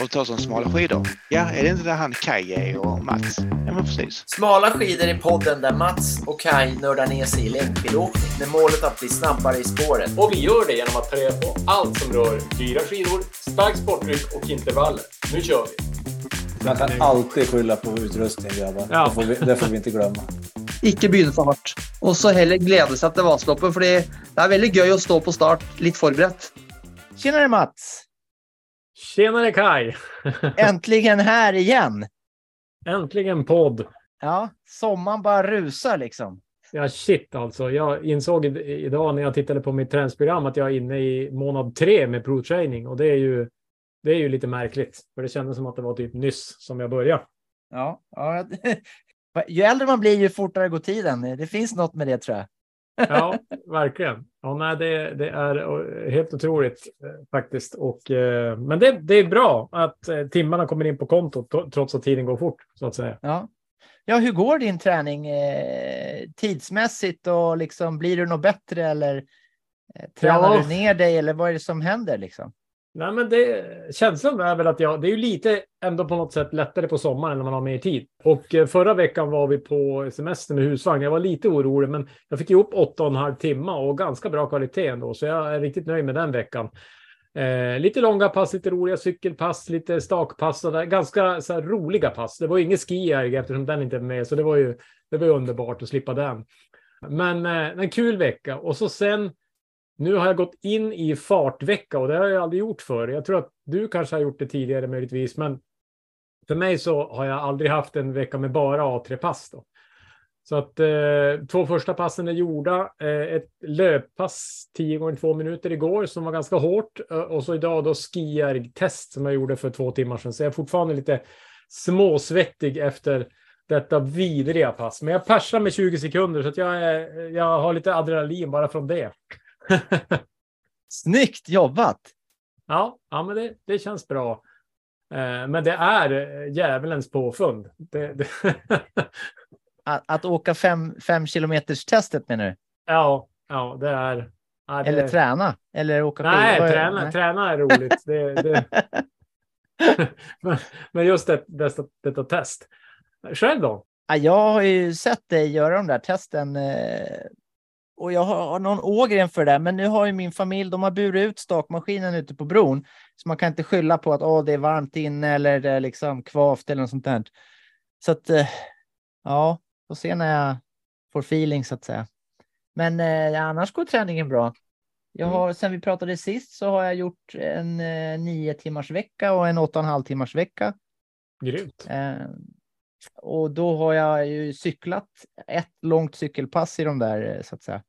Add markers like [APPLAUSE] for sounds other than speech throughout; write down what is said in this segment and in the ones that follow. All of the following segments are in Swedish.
och ta som smala skidor. Ja, är det inte där han Kaj är och Mats? Ja, men precis. Smala skidor är podden där Mats och Kai nördar ner sig i längdskidåkning med målet att bli snabbare i spåret. Och vi gör det genom att ta reda på allt som rör dyra skidor, stark sporttryck och intervaller. Nu kör vi! Man kan alltid skylla på utrustning grabbar. Ja. Det, får vi, det får vi inte glömma. Ikke begynne for hardt. Og så heller glede seg til Vasaloppet, fordi det er veldig gøy å stå på start litt forberedt. Tjenare Mats! Tjenare Kai! [LAUGHS] Äntligen här igen! Äntligen podd! Ja, sommaren bara rusar liksom. Ja, shit alltså. Jag insåg idag när jag tittade på mitt träningsprogram att jag är inne i månad tre med provtraining och det är ju, det är ju lite märkligt. För det kändes som att det var typ nyss som jag började. Ja, ja. [LAUGHS] Ju äldre man blir, ju fortare går tiden. Det finns något med det tror jag. Ja, verkligen. Ja, nej, det, det är eh, helt otroligt eh, faktiskt. Och, eh, men det, det är bra att eh, timmarna kommer in på kontot to- trots att tiden går fort så att säga. Ja. Ja, hur går din träning eh, tidsmässigt och liksom blir du något bättre eller tränar Ja. du ner dig eller vad är det som händer liksom? Nej, men det, känslan är väl att jag, det är ju lite ändå på något sätt lättare på sommaren när man har mer tid. Och eh, förra veckan var vi på semester med husvagn. Jag var lite orolig, men jag fick ihop åtta och en halv timme och ganska bra kvalitet ändå, så jag är riktigt nöjd med den veckan. Eh, lite långa pass, lite roliga cykelpass, lite stakpass och där, ganska så här, roliga pass. Det var ju ingen skijärg eftersom den inte är med, så det var ju, det var ju underbart att slippa den. Men eh, en kul vecka och så sen nu har jag gått in i fartvecka och det har jag aldrig gjort förr. Jag tror att du kanske har gjort det tidigare möjligtvis, men för mig så har jag aldrig haft en vecka med bara A3-pass. Då. Så att eh, två första passen är gjorda. Eh, ett löppass 10 gånger 2 minuter igår som var ganska hårt eh, och så idag då skijärg-test som jag gjorde för två timmar sedan. Så jag är fortfarande lite småsvettig efter detta vidriga pass. Men jag persar med 20 sekunder så att jag, är, jag har lite adrenalin bara från det. [LAUGHS] Snyggt jobbat! Ja, ja men det, det känns bra. Eh, men det är eh, djävulens påfund. Det, det [LAUGHS] Att, att åka fem, fem kilometers testet menar du? ja, ja, det är... Ja, det, Eller träna? Eller åka Nej, skidor? träna, Nej. träna är roligt. Det, [LAUGHS] men, men just det, detta, detta test. Själv då? Ja, jag har ju sett dig göra de där testen. Och jag har någon Ågren för det där, men nu har ju min familj, de har burit ut stakmaskinen ute på bron. Så man kan inte skylla på att Åh, det är varmt inne eller det är liksom kvavt eller något sånt där. Så att, eh, ja, får se när jag får feeling så att säga. Men eh, annars går träningen bra. Jag har, sen vi pratade sist så har jag gjort en eh, nio timmars vecka och en åtta och en halv timmars vecka. Grymt. Eh, och då har jag ju cyklat ett långt cykelpass i de där, eh, så att säga.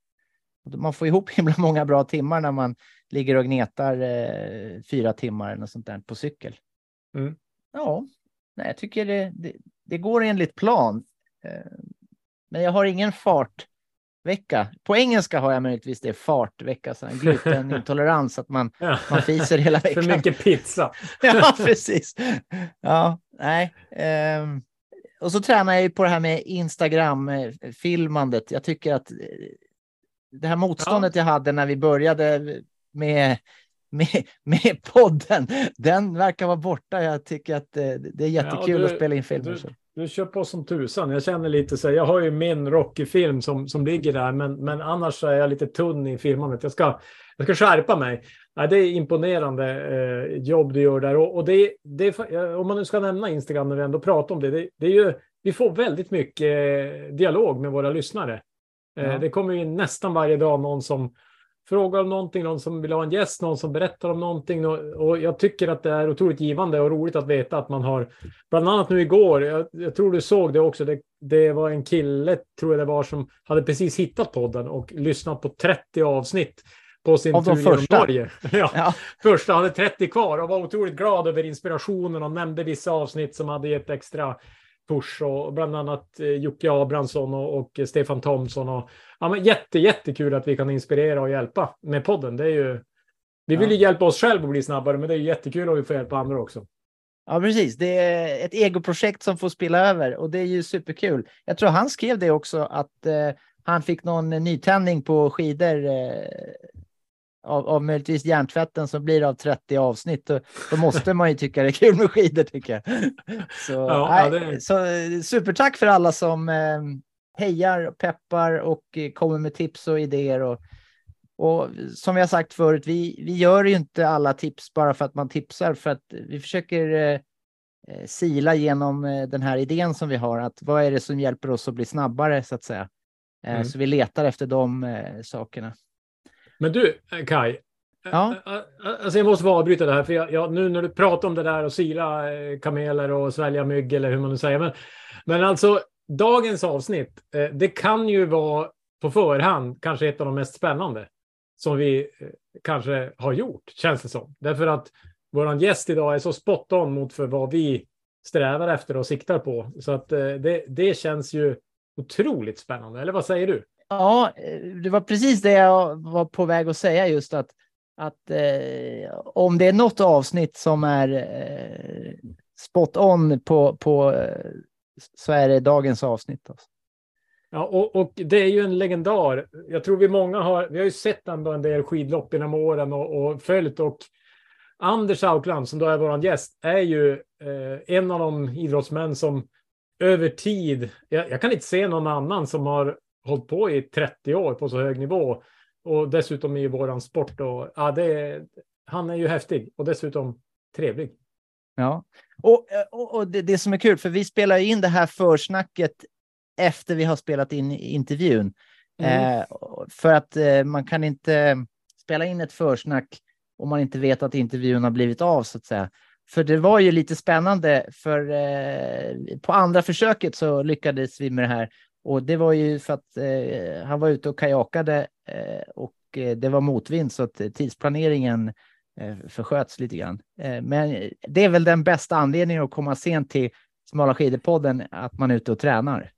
Och Man får ihop [LAUGHS] himla många bra timmar när man ligger och gnetar eh, fyra timmar eller något sånt där på cykel. Mm. Ja, nej, jag tycker det, det, det går enligt plan. Eh, men jag har ingen fartvecka. På engelska har jag möjligtvis det fartvecka, så glutenintolerans, [LAUGHS] att man, Ja. man fiser hela [LAUGHS] veckan. För mycket pizza. ja, precis. Ja, nej. ehm, och så tränar jag ju på det här med Instagram-filmandet. Jag tycker att eh, det här motståndet jag hade när vi började med, med, med podden, den verkar vara borta. Jag tycker att eh, det är jättekul du- att spela in filmer. du-. Du kör på som tusan. Jag känner lite så här, jag har ju min Rocky-film som, som ligger där, men, men annars är jag lite tunn i filmandet. Jag ska, jag ska skärpa mig. Det är imponerande eh, jobb du gör där. Och, och det, det om man nu ska nämna Instagram när vi ändå pratar om det, det, det är ju, vi får väldigt mycket eh, dialog med våra lyssnare. Eh, Ja. Det kommer ju in nästan varje dag någon som frågar om någonting, någon som vill ha en gäst, någon som berättar om någonting. Och, jag tycker att det är otroligt givande och roligt att veta att man har, bland annat nu igår, jag, jag tror du såg det också, det, det var en kille, tror jag det var, som hade precis hittat podden och lyssnat på 30 avsnitt på sin Av tur genom första? Norge. [LAUGHS] Ja, Ja, första hade 30 kvar och var otroligt glad över inspirationen och nämnde vissa avsnitt som hade gett extra push och bland annat eh, Jocke Abrahamsson och, och Stefan Thomsson. Och, ja, men jätte, jättekul att vi kan inspirera och hjälpa med podden. Det är ju, vi vill ju hjälpa oss själva att bli snabbare, men det är jättekul om vi får hjälpa andra också. ja, precis. Det är ett egoprojekt som får spilla över och det är ju superkul. Jag tror han skrev det också att eh, han fick någon nytändning på skidor. Eh, av, av möjligtvis hjärntvätten som blir av 30 avsnitt, då, då måste man ju tycka det är kul med skidor tycker jag. Så, Ja, nej, ja, det- så supertack för alla som eh, hejar, peppar och eh, kommer med tips och idéer. Och, och som har sagt förut, vi, vi gör ju inte alla tips bara för att man tipsar, för att vi försöker eh, eh, sila genom eh, den här idén som vi har, att vad är det som hjälper oss att bli snabbare så att säga. Mm. Så vi letar efter de eh, sakerna. Men du, eh, Kai. Ja. eh, eh, Alltså jag måste få avbryta det här, för jag, jag, nu när du pratar om det där och sila eh, kameler och svälja mygg eller hur man nu säger. Men, men alltså, dagens avsnitt, eh, det kan ju vara på förhand kanske ett av de mest spännande som vi eh, kanske har gjort, känns det som. Därför att vår gäst idag är så spot on mot för vad vi strävar efter och siktar på. Så att eh, det, det känns ju otroligt spännande. Eller vad säger du? Ja, eh, det var precis det jag var på väg att säga just att, att eh, om det är något avsnitt som är eh, spot on på, på eh, så är det dagens avsnitt. Alltså. Ja, och, och det är ju en legendar. Jag tror vi många har, vi har ju sett ändå en del skidlopp genom åren och, och följt och Anders Aukland som då är vår gäst är ju eh, en av de idrottsmän som över tid, jag, jag kan inte se någon annan som har hållit på i 30 år på så hög nivå och dessutom i våran sport och ja, det, han är ju häftig och dessutom trevlig. Ja, och, och, och det, det som är kul, för vi spelar in det här försnacket efter vi har spelat in intervjun. Mm. Eh, för att eh, man kan inte spela in ett försnack om man inte vet att intervjun har blivit av så att säga. För det var ju lite spännande, för eh, på andra försöket så lyckades vi med det här. Och det var ju för att eh, han var ute och kajakade eh, och eh, det var motvind så att tidsplaneringen eh, försköts lite grann. Eh, men det är väl den bästa anledningen att komma sent till Smala skidor-podden, att man är ute och tränar.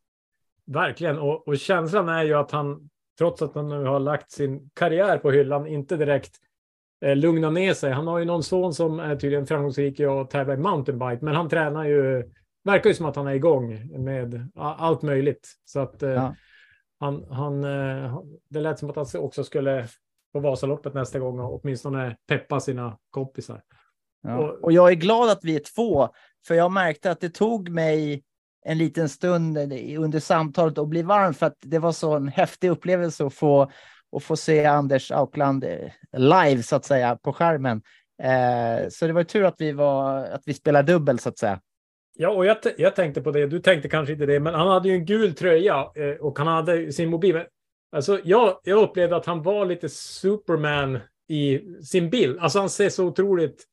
Verkligen, och, och känslan är ju att han, trots att han nu har lagt sin karriär på hyllan, inte direkt eh, lugnar ner sig. Han har ju någon son som är tydligen framgångsrik i att tävla i mountainbike, men han tränar ju, verkar ju som att han är igång med allt möjligt. Så att eh, Ja. han, han, eh, det lät som att han också skulle på Vasaloppet nästa gång och åtminstone peppa sina kompisar. Ja. Och- Och jag är glad att vi är två, för jag märkte att det tog mig en liten stund under samtalet att bli varm för att det var så en häftig upplevelse att få, att få se Anders Aukland eh, live så att säga på skärmen. Eh, så det var tur att vi, var, att vi spelar dubbel så att säga. Ja, och jag, jag tänkte på det. Du tänkte kanske inte det, men han hade ju en gul tröja eh, och han hade sin mobil. Men, Alltså, jag, jag upplevde att han var lite Superman i sin bild. Alltså, han ser så otroligt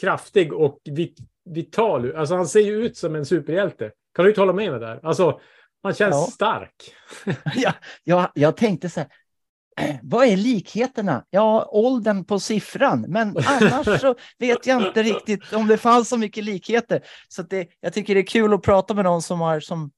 kraftig och vit, vital ut. Alltså, han ser ju ut som en superhjälte. Kan du inte hålla med mig där? Alltså, han känns Ja. stark. [LAUGHS] jag, jag, jag tänkte så här, vad är likheterna? Ja, åldern på siffran, men annars så vet jag inte riktigt om det fanns så mycket likheter. Så att det, jag tycker det är kul att prata med någon som har, som,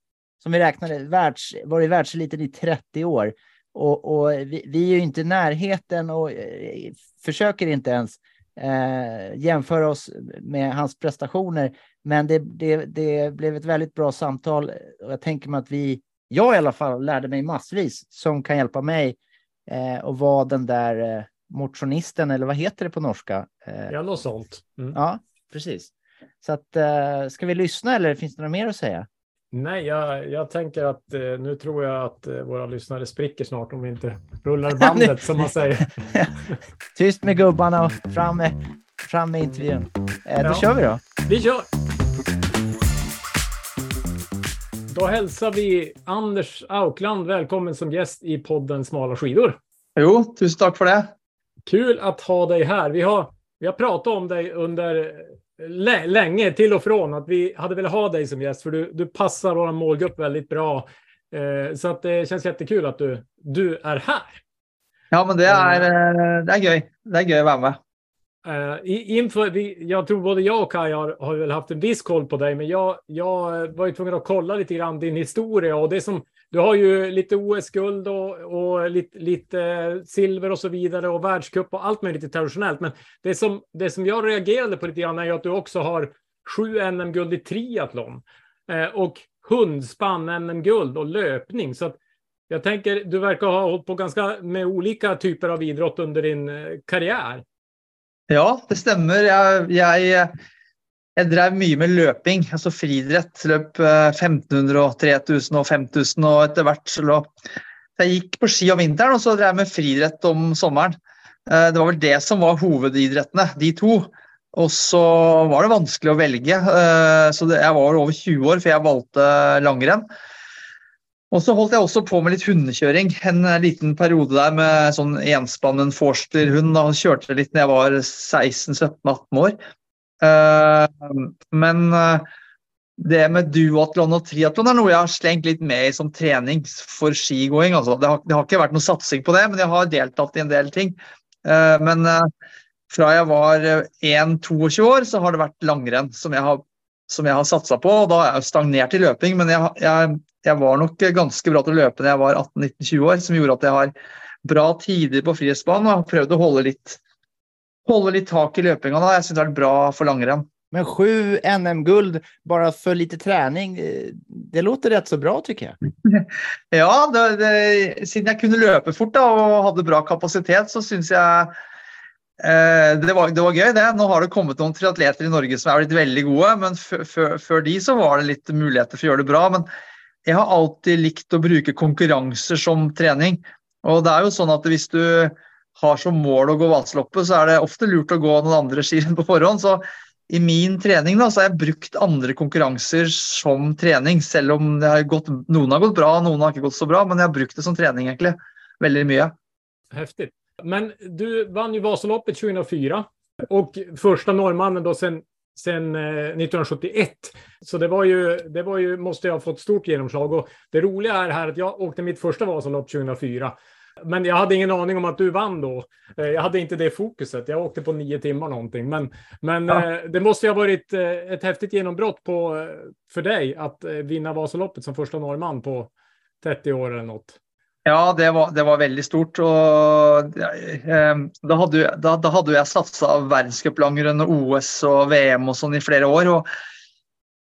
som vi räknade, världs, varit världseliten i 30 år. Och, och vi, vi är ju inte i närheten och eh, försöker inte ens eh, jämföra oss med hans prestationer. Men det, det, det blev ett väldigt bra samtal och jag tänker mig att vi jag i alla fall lärde mig massvis som kan hjälpa mig eh, och vara den där eh, motionisten, eller vad heter det på norska? Eh, Ja, något sånt. Mm. ja, precis. Så att, eh, ska vi lyssna eller finns det något mer att säga? Nej, jag, jag tänker att eh, nu tror jag att eh, våra lyssnare spricker snart om vi inte rullar [LAUGHS] bandet, som man säger. [LAUGHS] Tyst med gubbarna och fram med, fram med intervjun. Då Ja. kör vi då. Vi kör! Då hälsar vi Anders Aukland välkommen som gäst i podden Smala skidor. Jo, tusen tack för det. Kul att ha dig här. Vi har, vi har pratat om dig under lä- länge till och från att vi hade velat ha dig som gäst för du, du passar vår målgrupp väldigt bra. Eh, så att det känns jättekul att du, du är här. Ja, men det är, eh, det är gøy. Det är gøy att vara med. Uh, inför, vi, jag tror både jag och Kaj har, har väl haft en viss koll på dig, men jag, jag eh, var ju tvungen att kolla lite grann din historia och det som du har ju lite OS-guld och, och lite, lite eh, silver och så vidare och världscup och allt möjligt traditionellt. Men det som, det som jag reagerade på lite grann är ju att du också har sju NM-guld i triathlon uh, och hundspann NM-guld och löpning. Så att Jag tänker, du verkar ha hållit på ganska med olika typer av idrott under din karriär. Ja, det stämmer. Jag, jag, jag drev mycket med löpning, alltså friidrett. Löp 1500 och 3000 och 5000 och etter hvert så lå Jag gick på ski om vintern och så drev jag med friidrett om sommaren. Eh, det var väl det som var hovedidrettene, de två. Och så var det vanskelig att välja. Eh, så jag var över 20 år för jag valgte langrenn. Og så holdt jeg også på med litt hundekjøring en eh, liten periode der med sånn enspannen forsterhund. Da kjørte litt når jeg var 16-17-18 år. Eh, men eh, det med duatlon og triatlon er noe jeg har slengt litt med i som trening for skigåing. Altså. Det, har, det har ikke vært noe satsing på det, men jeg har deltatt i en del ting. Men fra jeg var 1-22 år, så har det vært langrenn som jeg har, som jeg har satsa på. Og da har jeg jo stagnert i løping, men jeg, jeg, jeg var nok ganske bra til å løpe da jeg var 18-19-20 år, som gjorde at jeg har bra tider på frihetsbanen og har prøvd å holde litt, holde litt tak i løpinga. Jeg syns det har vært bra for langrenn. Men sju NM-guld bara för lite träning, det låter rätt så bra tycker jag. [LAUGHS] Ja, det, det, siden jeg kunne løpe fort da, og hadde bra kapasitet, så syns jeg eh, det, var, det var gøy, det. Nå har det kommet noen triatleter i Norge som er blitt veldig gode, men før de så var det litt muligheter for å gjøre det bra. Men jeg har alltid likt å bruke konkurranser som trening. Og det er jo sånn at hvis du har som mål å gå Vaseloppet, så er det ofte lurt å gå noen andre [LAUGHS] skirenn på forhånd. Så i min trening da, så har jeg brukt andre konkurranser som trening, selv om det har gått, noen har gått bra, noen har ikke gått så bra, men jeg har brukt det som trening egentlig, veldig mye. Häftigt. Men du vann ju Vasaloppet 2004 och första norrmannen då sen, sen eh, 1971. Så det var ju, det var ju, måste jag ha fått stort genomslag. Och det roliga är här att jag åkte mitt första Vasalopp 2004. Men jag hade ingen aning om att du vann då. Eh, Jag hade inte det fokuset. Jag åkte på nio timmar någonting. Men, men Ja. eh, det måste ju ha varit eh, ett häftigt genombrott på, eh, för dig att eh, vinna Vasaloppet som första norrman på 30 år eller något. Ja, det var, det var väldigt stort. og eh, då, hade, då, då hade jag satsat jeg OS och VM och sånt i flera år. Och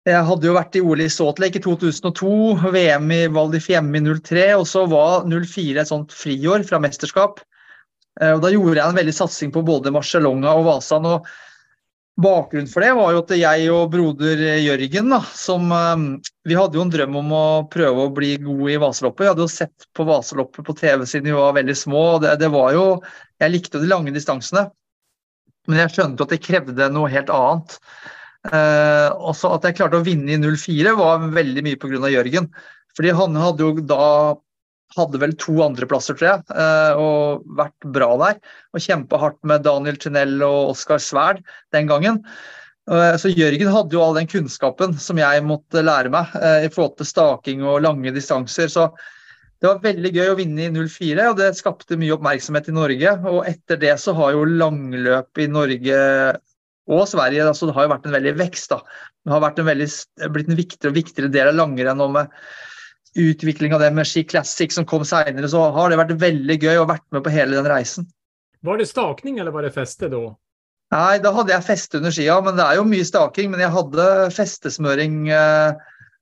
jag hade ju varit i OL i Salt Lake i 2002, VM i Val di Fiemme i 03, och så var 04 ett sånt friår från mästerskap. Eh, och då gjorde jag en väldig satsning på både Marcialonga och Vasan. Och Bakgrunnen for det var jo at jeg og broder eh, Jørgen, da, som eh, Vi hadde jo en drøm om å prøve å bli gode i Vasaloppet. Vi hadde jo sett på Vasaloppet på TV siden vi var veldig små. og det, det var jo, Jeg likte jo de lange distansene, men jeg skjønte at det krevde noe helt annet. Eh, også at jeg klarte å vinne i 04 var veldig mye pga. Jørgen. Fordi han hadde jo da hadde vel to andreplasser, tror jeg, eh, og vært bra der. Og kjempa hardt med Daniel Chinell og Oskar Sverd den gangen. Eh, så Jørgen hadde jo all den kunnskapen som jeg måtte lære meg eh, i forhold til staking og lange distanser. Så det var veldig gøy å vinne i 04, og det skapte mye oppmerksomhet i Norge. Og etter det så har jo langløp i Norge og Sverige altså det har jo vært en veldig vekst. da. Det har vært en veldig, blitt en viktigere og viktigere del av langrenn. og med utvikling av det med Ski Classic som kom seinere, så har det vært veldig gøy ha vært med på hele den reisen. Var det stakning eller var det fäste då? Nei, da hadde jeg feste under skia, men det er jo mye staking. Men jeg hadde festesmøring eh,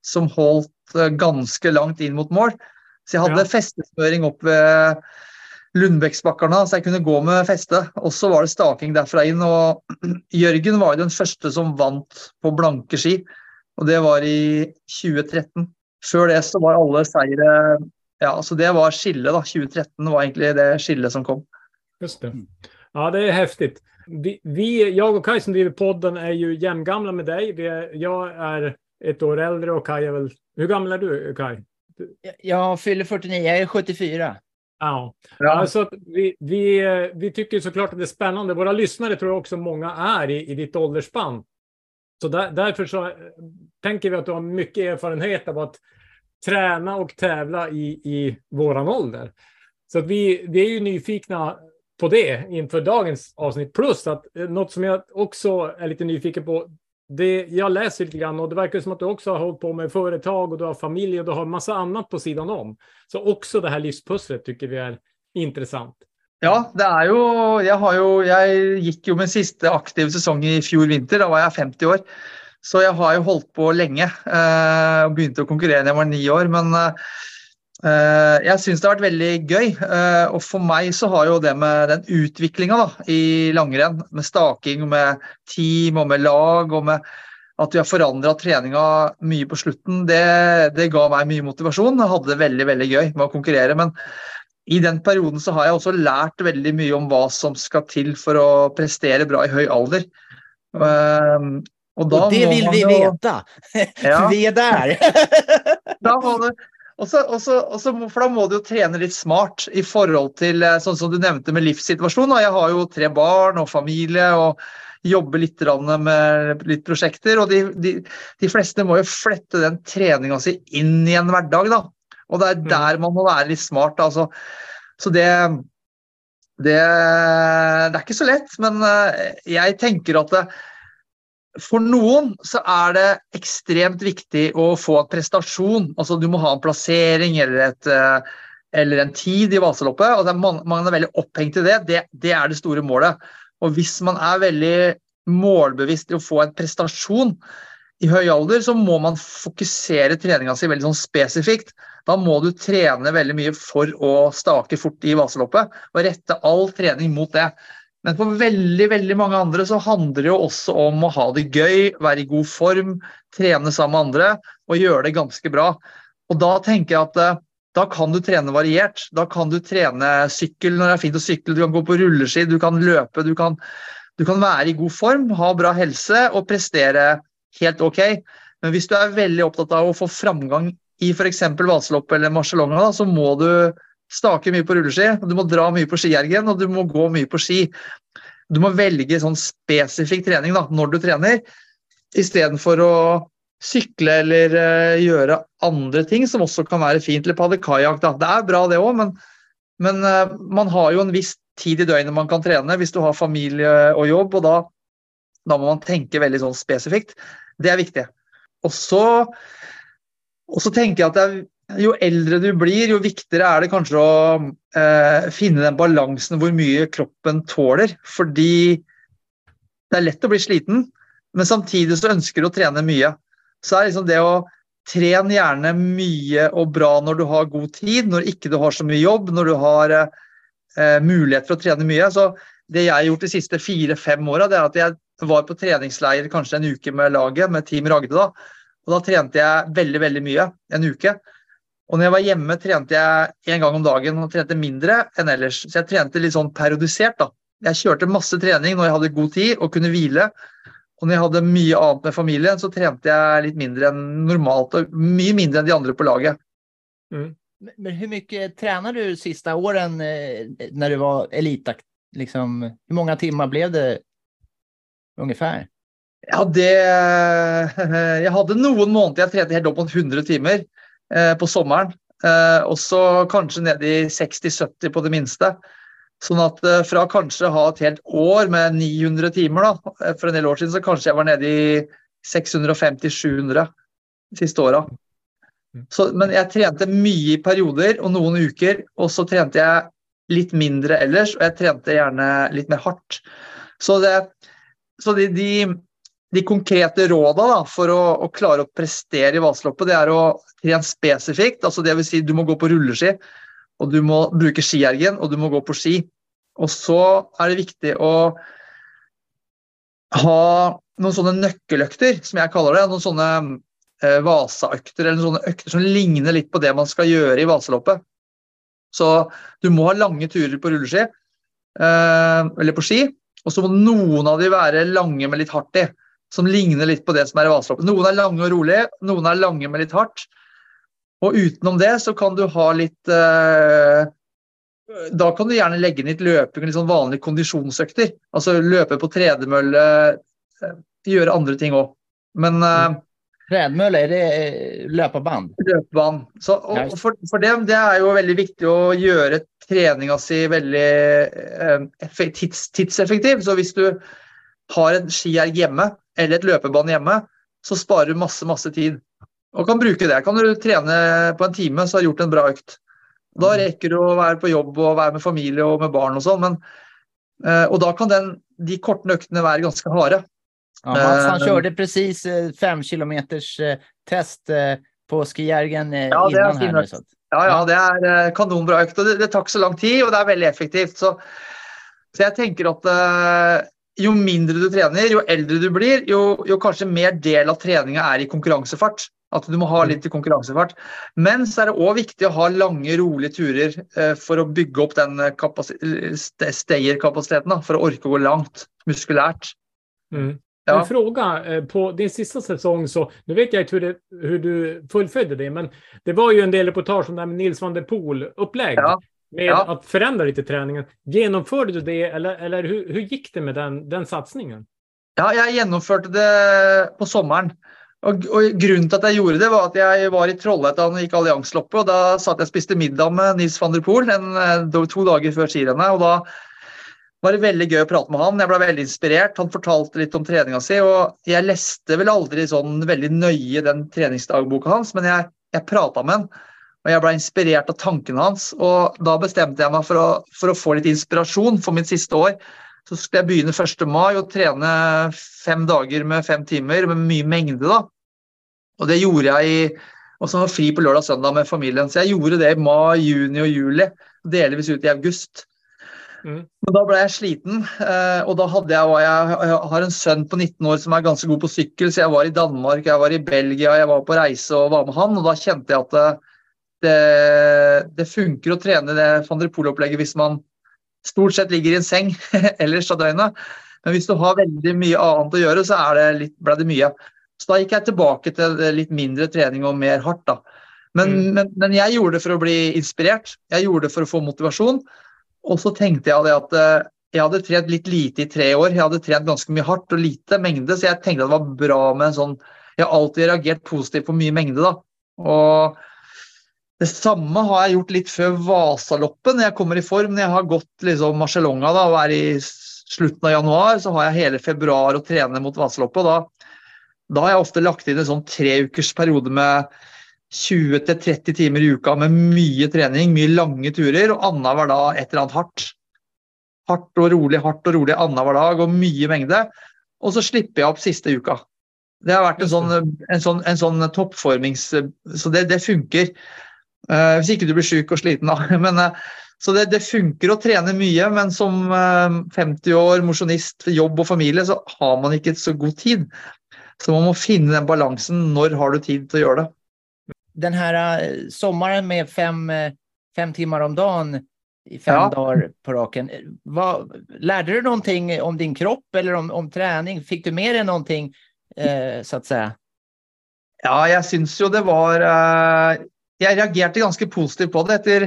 som holdt eh, ganske langt inn mot mål. Så jeg hadde Ja. festesmøring opp ved Lundbäcksbackarna, så jeg kunne gå med feste. Og så var det staking derfra inn. Og [CLEARS THROAT] Jørgen var den første som vant på blanke ski, og det var i 2013. Før det så var alle seire Ja, så det var skillet, da. 2013 var egentlig det skillet som kom. Just det. Ja, det är häftigt. Vi, vi, jag och Kaj som driver podden är ju jämngamla med dig. Vi är, jag är ett år äldre och Kaj är väl... Hur gammal är du, Kaj? Jag- fyller 49, jag är 74. Ja. Alltså, vi, vi, vi tycker såklart att det är spännande. Våra lyssnare tror jag också många är i, i ditt åldersspann. Så där, därför så tänker vi att du har mycket erfarenhet av att träna och tävla i, i våran ålder. Så att vi, vi är ju nyfikna på det inför dagens avsnitt. Plus att något som jag också är lite nyfiken på. Det, jag läser lite grann och det verkar som att du också har hållit på med företag och du har familj och du har massa annat på sidan om. Så också det här livspusslet tycker vi är intressant. Ja, det är ju... Jag har ju, jag gick ju min sista aktiva säsong i fjol vinter. Då var jag 50 år. Så jeg har jo holdt på lenge. Eh, og begynte å konkurrere da jeg var ni år. Men eh, Eh, jeg syns det har vært veldig gøy. eh, og for meg så har jo det med den utviklinga i langrenn, med staking, med team og med lag, og med at vi har forandra treninga mye på slutten, det, det ga meg mye motivasjon. Jeg hadde det veldig, veldig gøy med å konkurrere. Men i den perioden så har jeg også lært veldig mye om hva som skal til for å prestere bra i høy alder. Eh, Og da Och det vill vi jo- veta. [LAUGHS] Ja. vi är där. [LAUGHS] da må du, og så, og så, og så, må- for da må du jo trene litt smart i forhold til eh, sånn som du nevnte med livssituasjonen. da. Jeg har jo tre barn og familie og jobber litt med litt prosjekter. Og de, de, de fleste må jo flette den treninga si inn i en hverdag, da. Og det er Mm. der man må være litt smart. Altså. Så det, det Det er ikke så lett, men eh, jeg tenker at det, for noen så er det ekstremt viktig å få en prestasjon. Altså du må ha en plassering eller, et, eh, eller en tid i Vasaloppet. og det er man, man er veldig opphengt i det. det. Det er det store målet. Og hvis man er veldig målbevisst i å få en prestasjon i høy alder, så må man fokusere treninga si veldig sånn spesifikt. Da må du trene veldig mye for å stake fort i Vasaloppet, og rette all trening mot det. Men for veldig veldig mange andre så handler det jo også om å ha det gøy, være i god form, trene sammen med andre og gjøre det ganske bra. Og da tenker jeg at eh, da kan du trene variert. Da kan du trene sykkel når det er fint å sykle, du kan gå på rulleski, du kan løpe, du kan, du kan være i god form, ha bra helse og prestere helt ok. Men hvis du er veldig opptatt av å få framgang i f.eks. Vasalopp eller marsjalonga, så må du stake mye på rulleski, og du må dra mye på skiergen, og du må gå mye på ski. Du må velge sånn spesifikk trening da, når du trener, istedenfor å sykle eller uh, gjøre andre ting som også kan være fint, eller padle kajakk. da. Det er bra det òg, men, men uh, man har jo en viss tid i døgnet man kan trene hvis du har familie og jobb, og da, da må man tenke veldig sånn spesifikt. Det er viktig. Så, og så tenker jeg at det er jo eldre du blir, jo viktigere er det kanskje å eh, finne den balansen hvor mye kroppen tåler. Fordi det er lett å bli sliten, men samtidig så ønsker du å trene mye. Så er liksom det å trene gjerne mye og bra når du har god tid, når ikke du har så mye jobb, når du har eh, mulighet for å trene mye. Så det jeg har gjort de siste fire-fem åra, er at jeg var på treningsleir kanskje en uke med laget, med Team Ragde. da, og Da trente jeg veldig, veldig mye en uke. Og når jeg var hjemme, trente jeg én gang om dagen og trente mindre enn ellers. Så jeg trente litt sånn periodisert. da. Jeg kjørte masse trening når jeg hadde god tid og kunne hvile. Og når jeg hadde mye annet med familien, så trente jeg litt mindre enn normalt. Og mye mindre enn de andre på laget. Men men hur mycket tränar du sista åren eh, när du var elitakt? Liksom, hur många timmar blev det ungefär? Ja, det [LAUGHS] Jeg hadde noen måneder jeg trente helt opp mot 100 timer eh, på sommeren. Eh, og så kanskje ned i 60-70 på det minste. Sånn at eh, fra kanskje å ha et helt år med 900 timer da, eh, for en del år siden, så kanskje jeg var nede i 650-700 de siste åra. Så, men jeg trente mye i perioder og noen uker, og så trente jeg litt mindre ellers, og jeg trente gjerne litt mer hardt. Så, det, så de, de, de konkrete råden da, for å, å klare å prestere i Vasaloppet, det er å trene spesifikt. altså det vil Si, du må gå på rulleski, og du må bruke skiergen, og du må gå på ski. Og så er det viktig å ha noen sånne nøkkeløkter, som jeg kaller det. Noen sånne eh, Vasaøkter, eller sånne økter som ligner litt på det man skal gjøre i Vasaloppet. Så du må ha lange turer på rulleski, eh, eller på ski. Og så må noen av de være lange med litt hardt i, som ligner litt på det som er i Vasaloppet. Noen er lange og rolige, noen er lange med litt hardt. Og utenom det så kan du ha litt eh, Da kan du gjerne legge inn litt løping, litt sånn vanlige kondisjonsøkter. Altså løpe på tredemølle, eh, gjøre andre ting òg. Men eh, Trädmölle, är det eh, löparband? løpebanen. Så, for, for dem det er jo veldig viktig å gjøre treninga si veldig eh, tids, tidseffektiv. Så hvis du har en skierg hjemme eller et løpebane hjemme, så sparer du masse, masse tid. Og kan bruke det. Kan du trene på en time, så har du gjort en bra økt. Da rekker du å være på jobb og være med familie og med barn og sånn, men eh, Og da kan den, de korte øktene være ganske harde. Ja, Mats, han Eh, körde precis eh, fem kilometers test på skijärgen Ja, är innan här nu. ökt. Så att, Ja, ja, det er eh, kanonbra økt. og det, det tar så lang tid, og det er veldig effektivt. Så, så jeg tenker at eh, jo mindre du trener, jo eldre du blir, jo, jo kanskje mer del av treninga er i konkurransefart. At du må ha litt i konkurransefart. Men så er det òg viktig å ha lange, rolige turer eh, for å bygge opp den st- stayerkapasiteten. For å orke å gå langt muskulært. Mm. Ja. En fråga eh, på din sista säsong så, nu vet jag inte hur, det, hur du fullföljde det, men det var ju en del reportage om det här med Nils van der Poel upplägg Ja. Med Ja. att förändra lite träningen. Genomförde du det eller, eller hur, hur gick det med den, den satsningen? Ja, jeg gjennomførte det på sommeren. Og, og Grunnen til at jeg gjorde det, var at jeg var i Trollhättan og gikk allianseloppet. og Da satt jeg og spiste middag med Nils van der Poel en, eh, to dager før skirennet. og Da var det veldig gøy å prate med han. Jeg ble veldig inspirert. Han fortalte litt om treninga si. og Jeg leste vel aldri sånn veldig nøye den treningsdagboka hans, men jeg, jeg prata med han. Og jeg ble inspirert av tankene hans. og Da bestemte jeg meg for å, for å få litt inspirasjon for mitt siste år så skulle jeg begynne 1. mai og trene fem dager med fem timer med mye mengde. da. Og det gjorde jeg i Og så var fri på lørdag og søndag med familien. Så jeg gjorde det i mai, juni og juli. Delvis ut i august. Mm. Men da ble jeg sliten, eh, og da hadde jeg, jeg, jeg har en sønn på 19 år som er ganske god på sykkel, så jeg var i Danmark, jeg var i Belgia, jeg var på reise og var med han, og da kjente jeg at det, det, funker å trene det van der Poel-opplegget hvis man stort sett ligger i en seng [LAUGHS] ellers av døgnet. Men hvis du har veldig mye annet å gjøre, så er det litt, ble det mye. Så da gikk jeg tilbake til litt mindre trening og mer hardt. da. Men, Mm. men, men jeg gjorde det for å bli inspirert. Jeg gjorde det for å få motivasjon. Og så tenkte jeg det at eh, jeg hadde trent litt lite i tre år. Jeg hadde trent ganske mye hardt og lite mengde, så jeg tenkte at det var bra med en sånn Jeg har alltid reagert positivt på mye mengde, da. Og det samme har jeg gjort litt før Vasaloppet, når jeg kommer i form. Når jeg har gått liksom Marcialonga da, og er i slutten av januar, så har jeg hele februar å trene mot Vasaloppet. Da, da har jeg ofte lagt inn en sånn treukers periode med 20-30 timer i uka med mye trening, mye lange turer, og annenhver dag et eller annet hardt. Hardt og rolig, hardt og rolig annenhver dag, og mye mengde. Og så slipper jeg opp siste uka. Det har vært en sånn, en sånn, en sånn toppformings... Så det, det funker. Eh, hvis ikke du blir syk og sliten, da. [LAUGHS] Men, eh, så det, det funker å trene mye, men som eh, 50 år, mosjonist, jobb og familie, så har man ikke så god tid. Så man må finne den balansen. Når har du tid til å gjøre det? Den här sommaren med fem, fem timmar om dagen i fem Ja. dagar på raken. Vad, lärde du någonting om din kropp eller om, om träning? Fick du med dig någonting eh, så att säga? Ja, jeg syns jo det var eh, Jeg reagerte ganske positivt på det. Etter,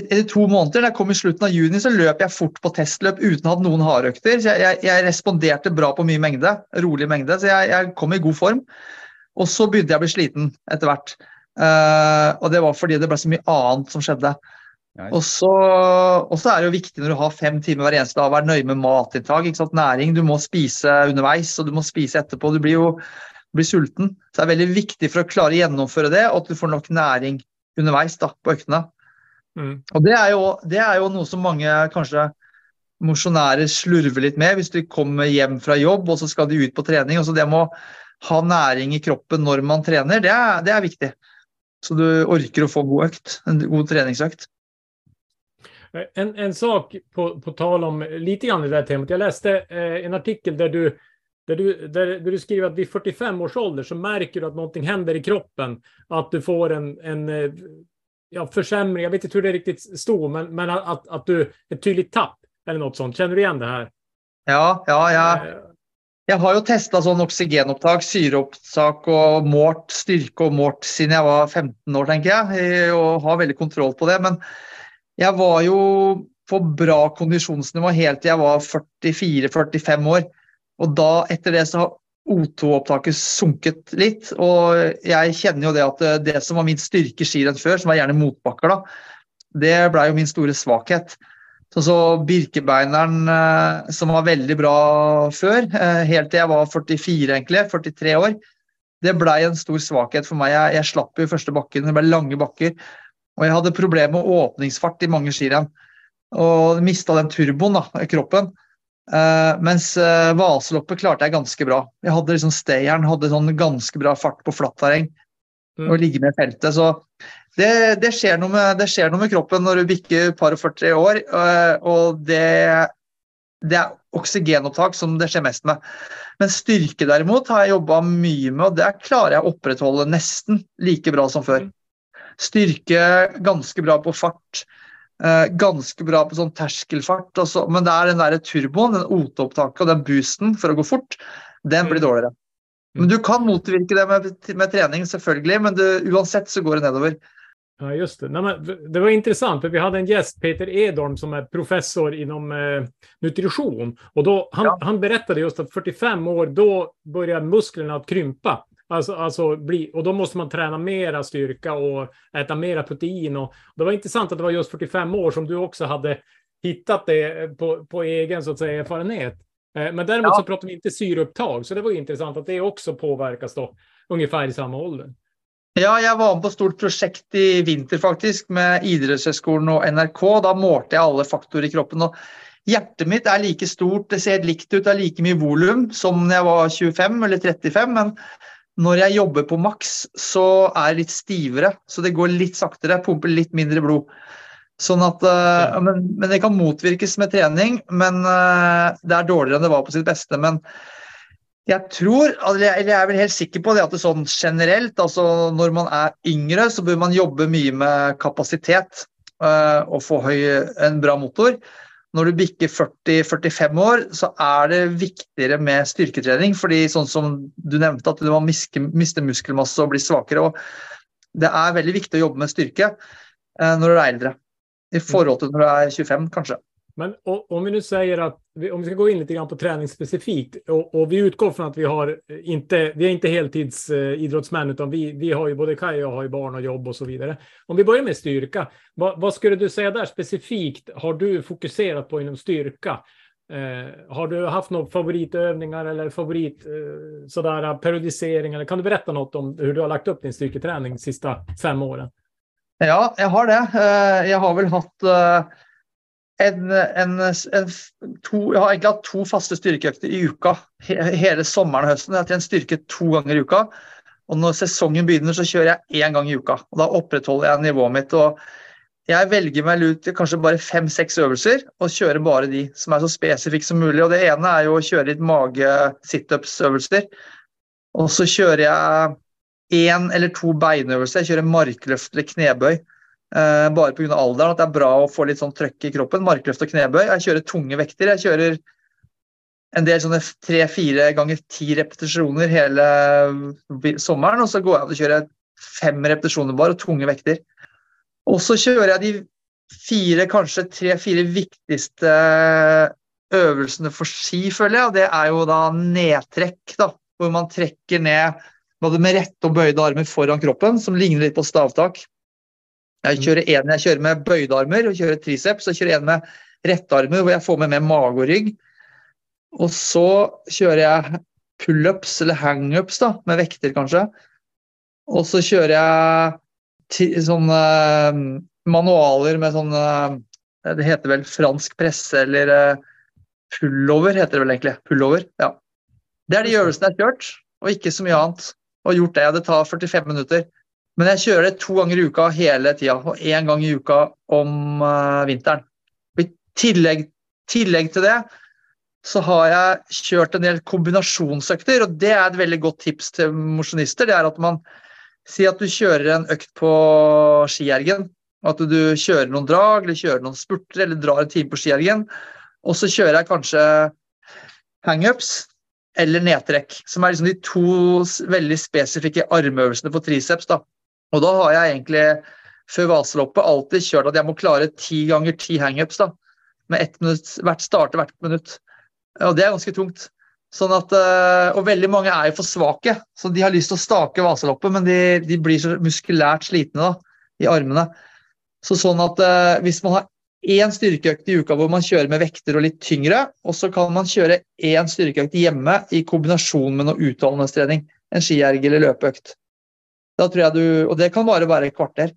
etter to måneder, da jeg kom i slutten av juni, så løp jeg fort på testløp uten å ha hatt noen hardøkter. Så jeg, jeg, jeg responderte bra på mye mengde, rolig mengde, så jeg, jeg kom i god form. Og så begynte jeg å bli sliten etter hvert. Eh, og det var fordi det ble så mye annet som skjedde. Og så, er det jo viktig når du har fem timer hver eneste dag, å være nøye med matinntak. Næring. Du må spise underveis, og du må spise etterpå. Du blir jo blir sulten. Så det er veldig viktig for å klare å gjennomføre det, og at du får nok næring underveis da, på øktene. Mm. Og det er, jo, det er jo noe som mange kanskje mosjonærer slurver litt med. Hvis de kommer hjem fra jobb og så skal de ut på trening. altså Det med å ha næring i kroppen når man trener, det er, det er viktig. Så du orker å få god økt. En god treningsøkt. En, en sak på, på tal om lite grann i det här temat. Jag läste eh, en artikel där du, där, du, där, där du skriver att vid 45 års ålder så märker du att någonting händer i kroppen. Att du får en, en eh, ja, försämring. Jag vet inte hur det riktigt står, men, men att, att, du ett tydligt tapp eller något sånt. Känner du igen det här? Ja, ja, ja. Eh, Jeg har jo testa sånn oksygenopptak, syreopptak og målt styrke og målt siden jeg var 15 år, tenker jeg, eh, og har veldig kontroll på det. Men jeg var jo på bra kondisjonsnivå helt til jeg var 44-45 år. Og da, etter det, så har O2-opptaket sunket litt. Og jeg kjenner jo det at det, som var min styrke i skirenn før, som var gjerne motbakker, da, det blei jo min store svakhet. Sånn så Birkebeineren, eh, som var veldig bra før, eh, helt til jeg var 44, egentlig, 43 år, det blei en stor svakhet for meg. Jeg, jeg slapp jo i første bakken, det ble lange bakker. Og jeg hadde problemer med åpningsfart i mange skirenn. Og mista den turboen da, i kroppen. Eh, mens eh, Vaseloppet klarte jeg ganske bra. Jeg hadde liksom stayeren, hadde sånn ganske bra fart på flatt terreng Mm. og ligge med feltet. Så Det, det, skjer med, det skjer noe med kroppen når du bikker par og 40 år, øh, og det, det er oksygenopptak som det skjer mest med. Men styrke derimot har jeg jobba mye med, og det klarer jeg å opprettholde nesten like bra som før. Styrke ganske bra på fart. Øh, ganske bra på sånn terskelfart. og så- men det er den der turboen, den OT-opptaket og den boosten for å gå fort, den blir Mm. dårligere. Men du kan motvirke det med, med trening, selvfølgelig, men det, uansett så går det nedover. Ja, just det. Nej, men det var intressant, för vi hade en gäst, Peter Edholm, som är professor inom eh, nutrition. Och då, han, Ja. han berättade just att 45 år, då börjar musklerna att krympa. Alltså, alltså bli, och då måste man träna mera styrka och äta mera protein. Och, det var intressant att det var just 45 år som du också hade hittat det på, på egen så att säga, erfarenhet. Eh, Men däremot Ja. så pratar vi inte syreupptag, så det var intressant att det också påverkas då ungefär i samma ålder. Ja, jeg var med på et stort prosjekt i vinter faktisk, med idrettshøyskolen og NRK. Da målte jeg alle faktorer i kroppen. og Hjertet mitt er like stort, det ser likt ut, det har like mye volum som når jeg var 25 eller 35. Men når jeg jobber på maks, så er jeg litt stivere. Så det går litt saktere, pumper litt mindre blod. Sånn at, eh, Ja. men, men det kan motvirkes med trening, men eh, det er dårligere enn det var på sitt beste. Men jeg tror, eller jeg jeg er vel helt sikker på det at det sånn generelt, altså når man er yngre, så bør man jobbe mye med kapasitet eh, og få høy, en bra motor. Når du bikker 40-45 år, så er det viktigere med styrketrening. fordi sånn som du nevnte, at du må miste muskelmasse og bli svakere. og Det er veldig viktig å jobbe med styrke eh, når du er eldre. I forhold til når du er 25, kanskje. Men och, om vi nu säger att, vi- om vi ska gå in lite grann på träning specifikt och, och vi utgår från att vi har eh, inte, vi är inte heltidsidrottsmän eh, utan vi, vi har ju både Kaj och jag har ju barn och jobb och så vidare. Om vi börjar med styrka, vad, vad skulle du säga där specifikt har du fokuserat på inom styrka? Eh, har du haft några favoritövningar eller favorit eh, sådär eh, periodisering eller kan du berätta något om hur du har lagt upp din styrketräning de sista fem åren? Ja, jag har det. Eh, har väl haft eh, en, en, en to, Jeg har egentlig hatt to faste styrkeøkter i uka hele sommeren og høsten. Jeg har trent styrke to ganger i uka. Og når sesongen begynner, så kjører jeg én gang i uka. Og Da opprettholder jeg nivået mitt. og Jeg velger meg ut til kanskje bare fem-seks øvelser og kjører bare de som er så spesifikke som mulig. Og Det ene er jo å kjøre litt mage-situps-øvelser. Og så kjører jeg én eller to beinøvelser. Jeg kjører markløft eller knebøy. Uh, bare pga. alderen. At det er bra å få litt sånn trøkk i kroppen. Markløft og knebøy. Jeg kjører tunge vekter. Jeg kjører en del sånne tre-fire ganger ti repetisjoner hele sommeren. Og så går jeg av og kjører fem repetisjoner bare, og tunge vekter. Og så kjører jeg de fire, kanskje tre-fire viktigste øvelsene for ski, føler jeg. Og det er jo da nedtrekk, da. Hvor man trekker ned både med rette og bøyde armer foran kroppen, som ligner litt på stavtak. Jeg kjører en jeg kjører med bøyde armer og kjører triceps, og kjører en med rette armer hvor jeg får med mer mage og rygg. Og så kjører jeg pullups eller hangups da, med vekter kanskje. Og så kjører jeg sånne eh, manualer med sånn eh, Det heter vel fransk presse eller eh, pullover, heter det vel egentlig. Pullover, ja. Det er de øvelsene jeg har kjørt, og ikke så mye annet. Og gjort det. Det tar 45 minutter. Men jeg kjører det to ganger i uka hele tida, og én gang i uka om uh, vinteren. I tillegg, tillegg til det så har jeg kjørt en del kombinasjonsøkter, og det er et veldig godt tips til mosjonister. Det er at man sier at du kjører en økt på skiergen. At du kjører noen drag, eller kjører noen spurter, eller drar en time på skiergen. Og så kjører jeg kanskje hangups eller nedtrekk, som er liksom de to veldig spesifikke armøvelsene på triceps. da. Og da har jeg egentlig før Vaseloppet alltid kjørt at jeg må klare ti ganger ti hangups. da, Med ett minutt, hvert starte hvert minutt. Og det er ganske tungt. Sånn at, eh, og veldig mange er jo for svake, så de har lyst til å stake Vaseloppet, men de, de blir så muskulært slitne da, i armene. Så sånn at eh, hvis man har én styrkeøkt i uka hvor man kjører med vekter og litt tyngre, og så kan man kjøre én styrkeøkt hjemme i kombinasjon med noe utholdenhetstrening, en skierg eller løpeøkt. Da tror jeg du, Og det kan bare være et kvarter.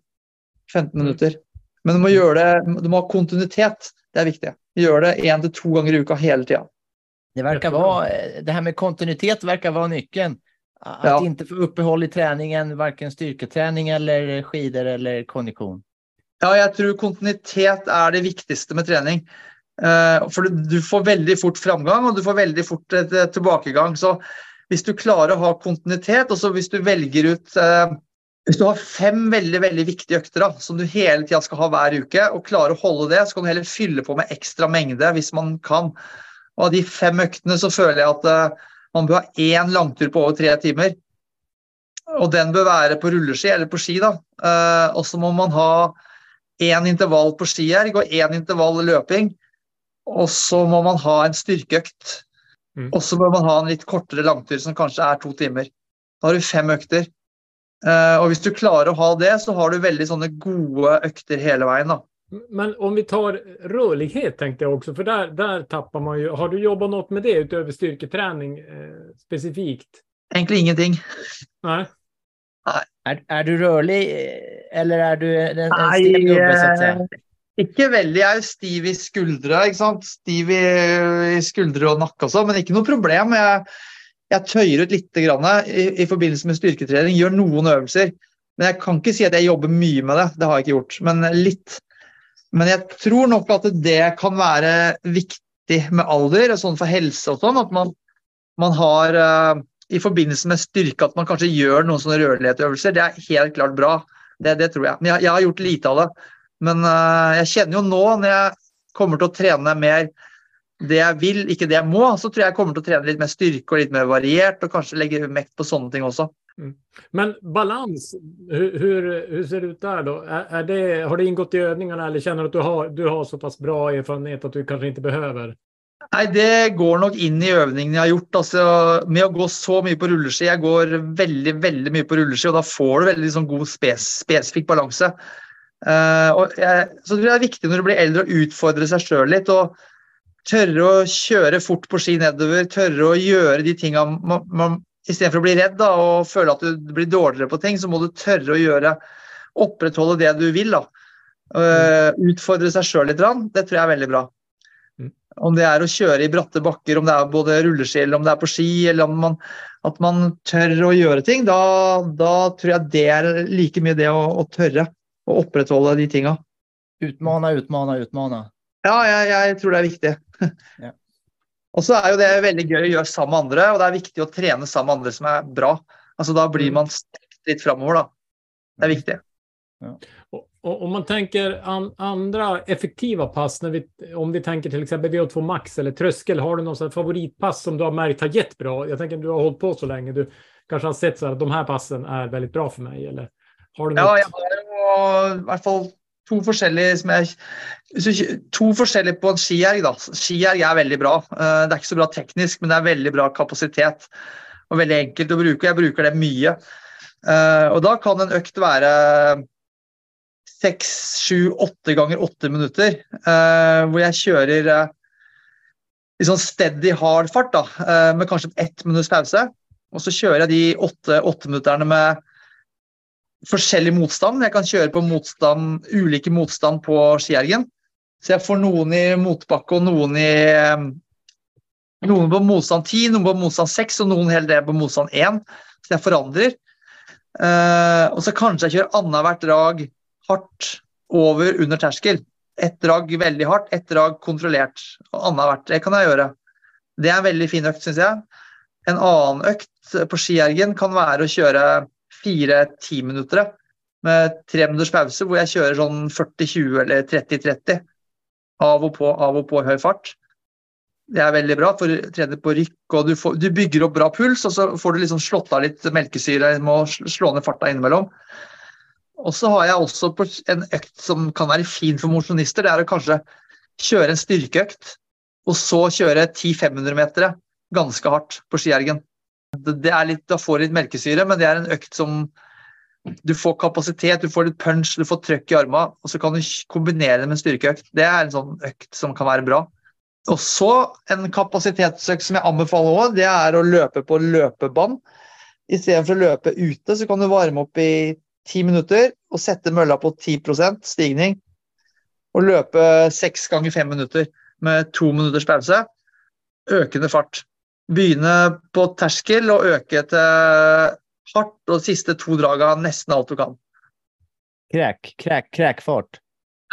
15 minutter. Men du må gjøre det, du må ha kontinuitet. Det er viktig. Gjør det én til to ganger i uka hele tida. Det verkar Jättebra. vara, det här med kontinuitet verkar vara nyckeln. Att Ja. inte få uppehåll i träningen, varken styrketräning eller skidor eller kondition. Ja, jeg tror kontinuitet er det viktigste med trening. Eh, For du, du får veldig fort framgang, og du får veldig fort et tilbakegang. Så hvis du klarer å ha kontinuitet, og så hvis du velger ut eh, Hvis du har fem veldig veldig viktige økter da, som du hele tida skal ha hver uke, og klarer å holde det, så kan du heller fylle på med ekstra mengde hvis man kan. Og av de fem øktene så føler jeg at eh, man bør ha én langtur på over tre timer. Og den bør være på rulleski eller på ski. da. Eh, og så må man ha én intervall på skierg og én intervall løping. Og så må man ha en styrkeøkt. Mm. Og så bør man ha en litt kortere langtur som kanskje er to timer. Da har du fem økter. Eh, og hvis du klarer å ha det, så har du veldig sånne gode økter hele veien. da. Men om vi tar rörlighet tänkte jag också, för där, där tappar man ju. Har du jobbat något med det utöver styrketräning eh, specifikt? Egentlig ingenting. Nej. Är, är du rörlig eh, eller är du en, en stel gubbe så att säga? Ikke veldig. Jeg er stiv i skuldra, ikke sant? Stiv i, i skuldre og nakke også, men ikke noe problem. Jeg, jeg tøyer ut litt grann, i, i forbindelse med styrketrening, gjør noen øvelser. Men jeg kan ikke si at jeg jobber mye med det, det har jeg ikke gjort, men litt. Men jeg tror nok at det kan være viktig med alder, sånn for helse og sånn, at man, man har uh, i forbindelse med styrke at man kanskje gjør noen sånne rørlighetsøvelser. Det er helt klart bra. Det, det tror jeg. Men jeg, jeg har gjort lite av det. Men eh, jeg kjenner jo nå, når jeg kommer til å trene mer det jeg vil, ikke det jeg må, så tror jeg jeg kommer å trene litt mer styrke og litt mer variert, og kanskje legge mekt på sånne ting også. Men balans, hur, hur, hur ser det ut där då? Är, är det, har det ingått i övningarna eller känner du att du har, du har så pass bra erfarenhet att du kanske inte behöver? Nei, det går nok inn i øvningene jeg har gjort. Altså, med å gå så mye på rulleski, jeg går veldig veldig mye på rulleski, og da får du veldig sånn god spes, spesifikk balanse. Eh, og jeg, så det er viktig når du blir eldre å utfordre seg sjøl litt. og Tørre å kjøre fort på ski nedover, tørre å gjøre de tinga man, man Istedenfor å bli redd da, og føle at du blir dårligere på ting, så må du tørre å gjøre Opprettholde det du vil. da. Eh, utfordre seg sjøl litt. Det tror jeg er veldig bra. Om det er å kjøre i bratte bakker, om det er både rulleski eller om det er på ski, eller om man, at man tør å gjøre ting, da, da tror jeg det er like mye det å, å tørre å opprettholde de tinga. Utmana, utmana, utmana. Ja, jeg, jeg tror det er viktig. Ja. [LAUGHS] Og så er jo det veldig gøy å gjøre sammen med andre, og det er viktig å trene sammen med andre som er bra. Altså Da blir man strekt litt framover, da. Det er viktig. Och, och, om man tänker an, andra effektiva pass, när vi, om vi tänker till exempel VO2 Max eller tröskel, har du här favoritpass som du har märkt har gett bra? Jag tänker du har hållit på så länge, du kanske har sett så här att de här passen är väldigt bra för mig, eller har du något? Ja, jeg har i hvert fall to forskjellige som jeg To forskjellige på en skierg, da. Skierg er veldig bra. Eh, det er ikke så bra teknisk, men det er veldig bra kapasitet. Og veldig enkelt å bruke. Jeg bruker det mye. Eh, og da kan en økt være seks, sju, åtte ganger åtte minutter. Eh, hvor jeg kjører i sånn steady hard fart, da, med kanskje ett minutts pause. Og så kjører jeg de åtte åtteminutterne med forskjellig motstand. Jeg kan kjøre på motstand, ulike motstand på skiergen. Så jeg får noen i motbakke og noen i eh, Noen på motstand 10, noen på motstand 6 og noen helt ned på motstand 1. Så jeg forandrer. Eh, og så kanskje jeg kjører annethvert drag hardt over under terskel. Ett drag veldig hardt, ett drag kontrollert. Og annethvert. Det kan jeg gjøre. Det er en veldig fin økt, syns jeg. En annen økt på skiergen kan være å kjøre fire timinuttere med tre minutters pause, hvor jeg kjører sånn 40-20 eller 30-30. Av og på, av og på i høy fart. Det er veldig bra, for du trener på rykk, og du, får, du bygger opp bra puls, og så får du liksom slått av litt melkesyre med å slå ned farta innimellom. Og så har jeg også en økt som kan være fin for mosjonister, det er å kanskje kjøre en styrkeøkt, og så kjøre 10-500 meter ganske hardt på skiergen. Det er litt, da får du litt melkesyre, men det er en økt som du får kapasitet, du får litt punch, du får trøkk i armene, og så kan du kombinere det med en styrkeøkt. Det er en sånn økt som kan være bra. Og så en kapasitetsøkt som jeg anbefaler òg, det er å løpe på løpebånd. Istedenfor å løpe ute, så kan du varme opp i ti minutter og sette mølla på 10% stigning. Og løpe seks ganger fem minutter med to minutters pause. Økende fart begynne på terskel og øke til hardt, og siste to draga nesten alt du kan. Kräk, kräk, kräkfart.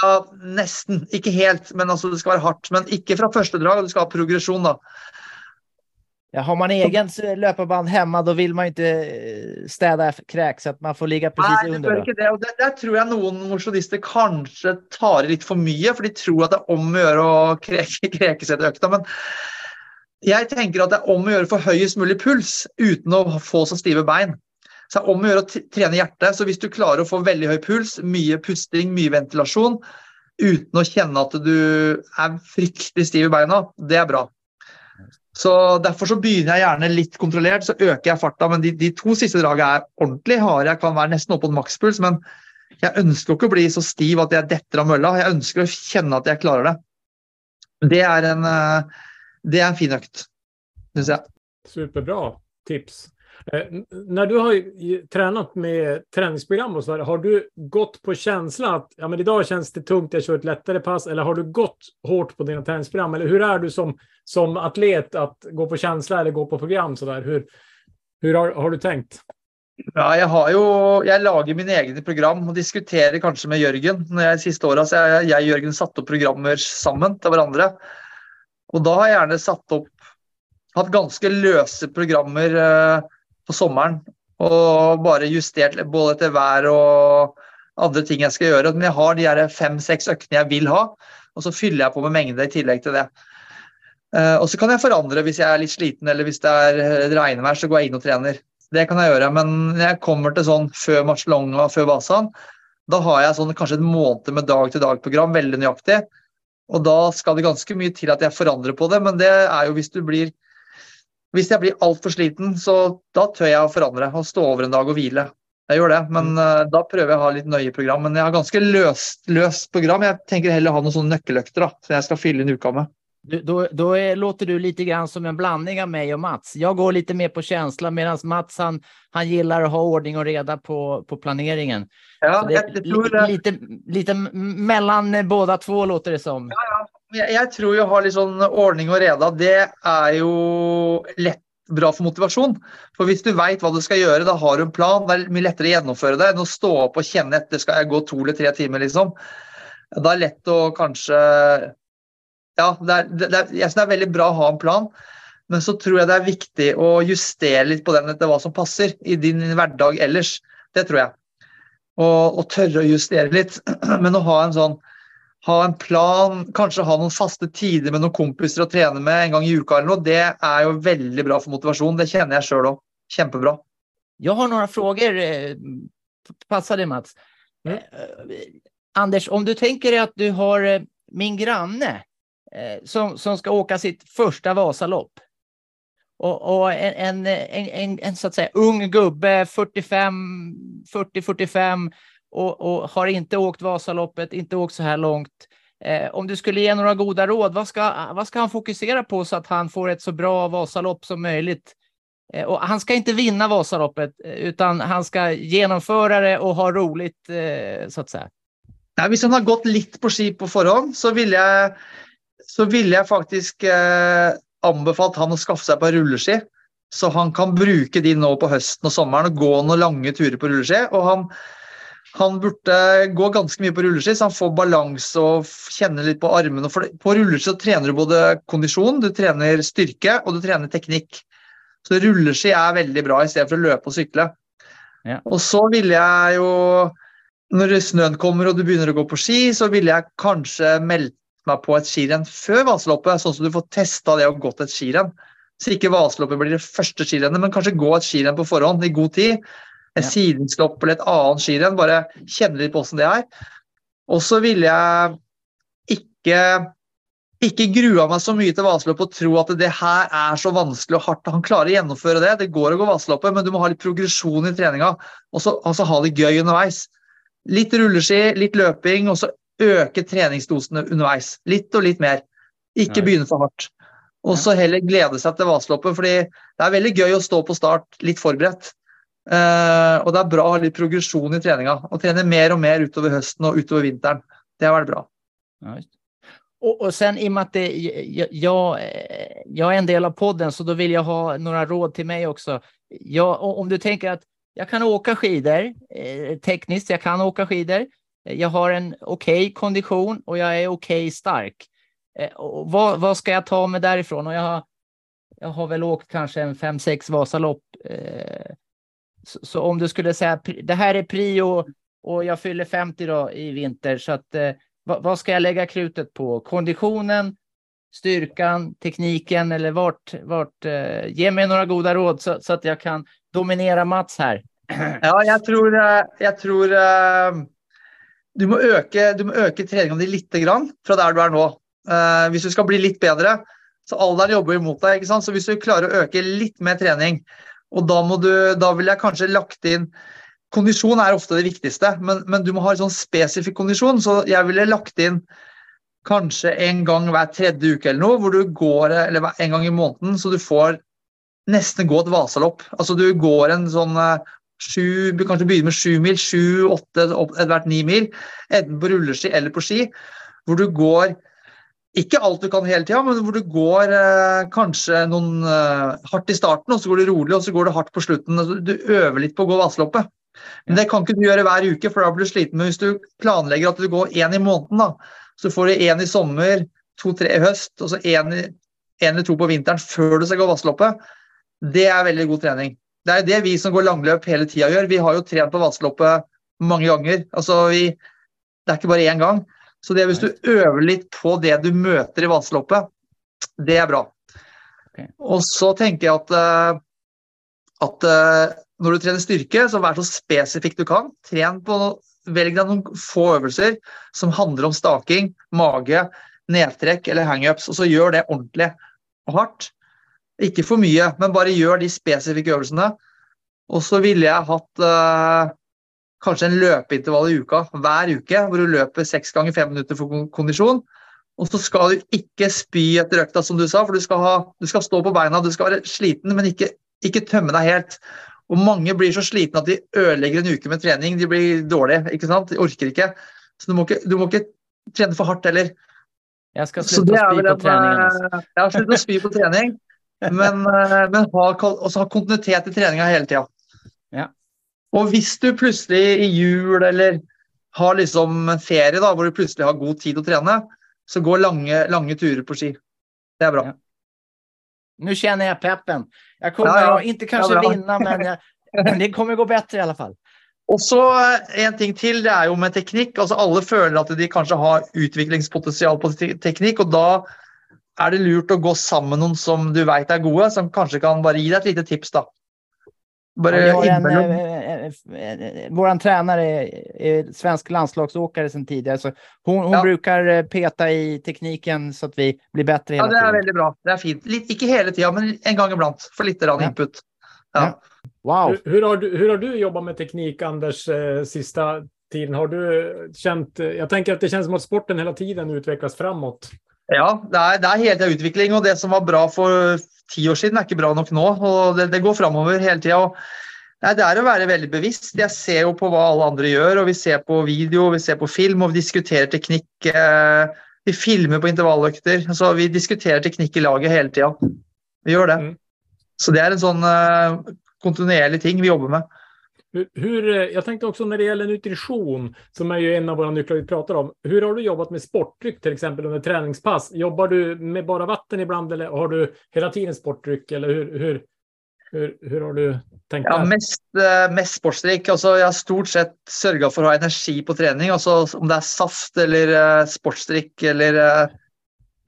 Ja, nesten. Ikke helt, men altså det skal være hardt. Men ikke fra første drag, det skal ha progresjon, da. Ja, har man egen löparband hemma då vill man ju inte eh, städa kräk så att man får ligga precis under. ikke det. Det, der tror jeg noen mosjonister kanskje tar i litt for mye, for de tror at det er om gjøre å [LAUGHS] kreke, kreke seg til økta. Men jeg tenker at det er om å gjøre for høyest mulig puls uten å få så stive bein. Så det er om å gjøre å trene hjertet. Så hvis du klarer å få veldig høy puls, mye pusting, mye ventilasjon, uten å kjenne at du er fryktelig stiv i beina, det er bra. Så Derfor så begynner jeg gjerne litt kontrollert, så øker jeg farta. Men de, de to siste dragene er ordentlig harde. Jeg kan være nesten oppe på makspuls, men jeg ønsker ikke å bli så stiv at jeg detter av mølla. Jeg ønsker å kjenne at jeg klarer det. Det er en, uh, det er en fin jeg. Superbra tips. Eh, när du har ju tränat med träningsprogram och så där, har du gått på känsla att ja, men idag känns det tungt, jag kör ett lättare pass, eller har du gått hårt på dina träningsprogram? Eller hur är du som, som atlet att gå på känsla eller gå på program? Så där? Hur, hur har, har du tänkt? Ja, jeg, har jo, jeg lager mine egne program og diskuterer kanskje med Jørgen. Når jeg, siste året, så har jeg, jeg og Jørgen satt opp programmer sammen til hverandre. Og da har jeg gjerne satt opp Hatt ganske løse programmer eh, på sommeren. Og bare justert både etter vær og andre ting jeg skal gjøre. Men jeg har de her fem-seks øktene jeg vil ha, og så fyller jeg på med mengde i tillegg til det. Och og så kan jeg forandre hvis jeg er litt sliten eller hvis det er eh, regnvær, så går jeg inn og trener. Det kan jeg gjøre, men når jeg kommer til sånn før Marcelonga og før Vasan, da har jeg sånn kanskje en måned med dag-til-dag-program, veldig nøyaktig. Og da skal det ganske mye til at jeg forandrer på det, men det er jo hvis du blir Hvis jeg blir altfor sliten, så da tør jeg å forandre og stå over en dag og hvile. Jeg gjør det, men eh, da prøver jeg å ha litt nøye program. Men jeg har ganske løst, løst program. Jeg tenker heller ha noen sånne nøkkeløkter da, som jeg skal fylle inn uka med. Du, då då är, låter du lite grann som en blandning av mig och Mats. Jag går lite mer på känsla medan Mats han, han gillar att ha ordning och reda på, på planeringen. Ja, det jeg, är jeg tror li, eh, lite, lite mellan båda två låter det som. Jeg, jeg tror jo å ha litt sånn ordning og reda, det er jo lett bra for motivasjon. For hvis du veit hva du skal gjøre, da har du en plan. Det er mye lettere å gjennomføre det enn å stå opp og kjenne etter skal jeg gå to eller tre timer, liksom. Det lett å kanskje Ja, det er, det, er, jeg synes det er veldig bra å ha en plan, men så tror jeg det er viktig å justere litt på den etter hva som passer i din hverdag ellers. Det tror jeg. Og, og tørre å justere litt. [CLEARS THROAT] Men å ha en sånn ha en plan, kanskje ha noen faste tider med noen kompiser å trene med en gang i uka eller noe, det er jo veldig bra for motivasjon. Det kjenner jeg sjøl òg. Kjempebra. Jag har några frågor. eh, Passar det Mats? Mm. Eh, Anders, om du tänker dig att du har eh, min granne eh, Eh, som, som ska åka sitt första Vasalopp. Och, och en, en, en, en, en så att säga ung gubbe, 45, 40-45 och, och har inte åkt Vasaloppet, inte åkt så här långt. Eh, om du skulle ge några goda råd, vad ska, vad ska han fokusera på så att han får ett så bra Vasalopp som möjligt? Eh, Och han ska inte vinna Vasaloppet, eh, utan han ska genomföra det och ha roligt, eh, så att säga. Om han har gått lite på ski på förhand så vill jag så ville jeg faktisk eh, anbefalt han å skaffe seg på rulleski. Så han kan bruke de nå på høsten og sommeren og gå noen lange turer på rulleski. Og han, han burde gå ganske mye på rulleski, så han får balanse og kjenne litt på armene. For på rulleski så trener du både kondisjon, du trener styrke og du trener teknikk. Så rulleski er veldig bra i stedet for å løpe og sykle. Ja. Og så ville jeg jo når snøen kommer og du begynner å gå på ski, så ville jeg kanskje meldt meg på et skirenn før Vasaloppet, sånn at du får testa det og gått et skirenn. Så ikke Vasaloppet blir det første skirennet, men kanskje gå et skirenn på forhånd i god tid. Et Ja. sidenslopp eller et annet skirenn, bare kjenne litt på åssen det er. Og så ville jeg ikke ikke grua meg så mye til Vasaloppet og tro at det her er så vanskelig og hardt. Han klarer å gjennomføre det. Det går å gå Vasaloppet, men du må ha litt progresjon i treninga. Og så altså, ha det gøy underveis. Litt rulleski, litt løping, og så øke treningsdosene underveis. Litt og litt mer. Ikke begynne for hardt. Og så heller glede seg til Vasaloppet, fordi det er veldig gøy å stå på start litt forberedt. Eh, og det er bra å ha litt progresjon i treninga. Og trene mer og mer utover høsten og utover vinteren. Det har vært bra. Ja. Och, och sen i och med att det, jag, jag, jag är en del av podden så då vill jag ha några råd till mig också. Jag, om du tänker att jag kan åka skidor eh, tekniskt, jag kan åka skidor. Jag har en okej okay kondition och jag är okej okay stark. Eh, och vad, vad ska jag ta mig därifrån? Och jag har, jag har väl åkt kanske en fem sex Vasalopp. Eh, så, så, om du skulle säga det här är prio och jag fyller 50 då i vinter så att eh, vad, vad, ska jag lägga krutet på? Konditionen, styrkan, tekniken eller vart? vart ge mig några goda råd så, så, att jag kan dominera Mats här. [CLEARS THROAT] Ja, jag tror, jag tror du må öka, du må öka träningen lite grann från där du är nu. Uh, om du ska bli lite bättre, så åldern jobbar emot dig, så om du klarer å öka lite mer trening, og då, må du, da vill jag kanske lagt inn Kondisjon er ofte det viktigste, men, men du må ha en sånn spesifikk kondisjon. Så jeg ville lagt inn kanskje en gang hver tredje uke eller noe, hvor du går eller en gang i måneden, så du får nesten gå et vasalopp. Altså du går en sånn eh, sju, du kanskje begynne med sju mil, sju, åtte, etter hvert ni mil, enten på rulleski eller på ski, hvor du går ikke alt du kan hele tida, men hvor du går eh, kanskje noen eh, hardt i starten, og så går du rolig, og så går du hardt på slutten. Du øver litt på å gå vasaloppet. Men det kan ikke du gjøre hver uke, for da blir du sliten. Men hvis du planlegger at du går én i måneden, da, så får du én i sommer, to-tre i høst, og så én eller to på vinteren før du skal gå Vasseloppet, det er veldig god trening. Det er det vi som går langløp hele tida gjør. Vi har jo trent på Vasseloppet mange ganger. Altså vi, det er ikke bare én gang. Så det hvis du øver litt på det du møter i Vasseloppet, det er bra. Okay. Og så tenker jeg at, eh, at eh, når du trener styrke, så vær så spesifikk du kan. Tren på, Velg deg noen få øvelser som handler om staking, mage, nedtrekk eller hangups, og så gjør det ordentlig og hardt. Ikke for mye, men bare gjør de spesifikke øvelsene. Og så ville jeg hatt uh, kanskje en løpeintervall i uka hver uke, hvor du løper seks ganger fem minutter for kondisjon. Og så skal du ikke spy etter økta, som du sa, for du skal, ha, du skal stå på beina, du skal være sliten, men ikke, ikke tømme deg helt. Og mange blir så slitne at de ødelegger en uke med trening. De blir dårlige, ikke sant? De orker ikke. Så du må ikke, du må ikke trene for hardt heller. Jeg skal slutte å spy på treningen. Altså. Jeg har sluttet å spy på trening, men, eh, men ha, også ha kontinuitet i treninga hele tida. Ja. Og hvis du plutselig i jul eller har liksom en ferie da, hvor du plutselig har god tid å trene, så gå lange, lange turer på ski. Det är bra. Ja. Nu känner jag peppen. Jag kommer ja, ja. inte kanske ja, vinna, men, jag, men det kommer gå bättre i alla fall. Og så eh, En ting til, det er jo med teknikk. altså Alle føler at de kanskje har utviklingspotensial på teknikk. og Da er det lurt å gå sammen med noen som du vet er gode, som kanskje kan bare gi deg et lite tips. da. Bara en, eh, eh, våran tränare är, är svensk landslagsåkare sedan tidigare, så hon, hon ja. brukar peta i tekniken så att vi blir bättre hela tiden. Ja, det är väldigt bra. Det är fint. Lite, inte hela tiden, men en gång ibland. Få lite ja. input. Ja. Wow. Hur, hur, har du, hur har du jobbat med teknik, Anders, eh, sista tiden? Har du känt... Jag tänker att det känns som att sporten hela tiden utvecklas framåt. Ja, det är, det är hela utveckling och det som var bra för tio år sedan är inte bra nog nu och det, det går framåt hela tiden. Nei, Det er å være veldig bevisst. Jeg ser jo på hva alle andre gjør, og vi ser på video, vi ser på film, og vi diskuterer teknikk. Eh, vi filmer på intervalløkter. Altså, vi diskuterer teknikk i laget hele tida. Vi gjør det. Mm. Så det är en sån uh, kontinuerlig ting vi jobbar med. Hur, eh, jag tänkte också när det gäller nutrition, som är ju en av våra nycklar vi pratar om. Hur har du jobbat med sportdryck till exempel under träningspass? Jobbar du med bara vatten ibland eller har du hela tiden sportdryck? Eller hur, hur, hur, hur har du tänkt? Ja, mest, eh, mest sportsdrikk. Altså, jeg har stort sett sørga for å ha energi på trening. Altså, om det er saft eller uh, sportsdrikk eller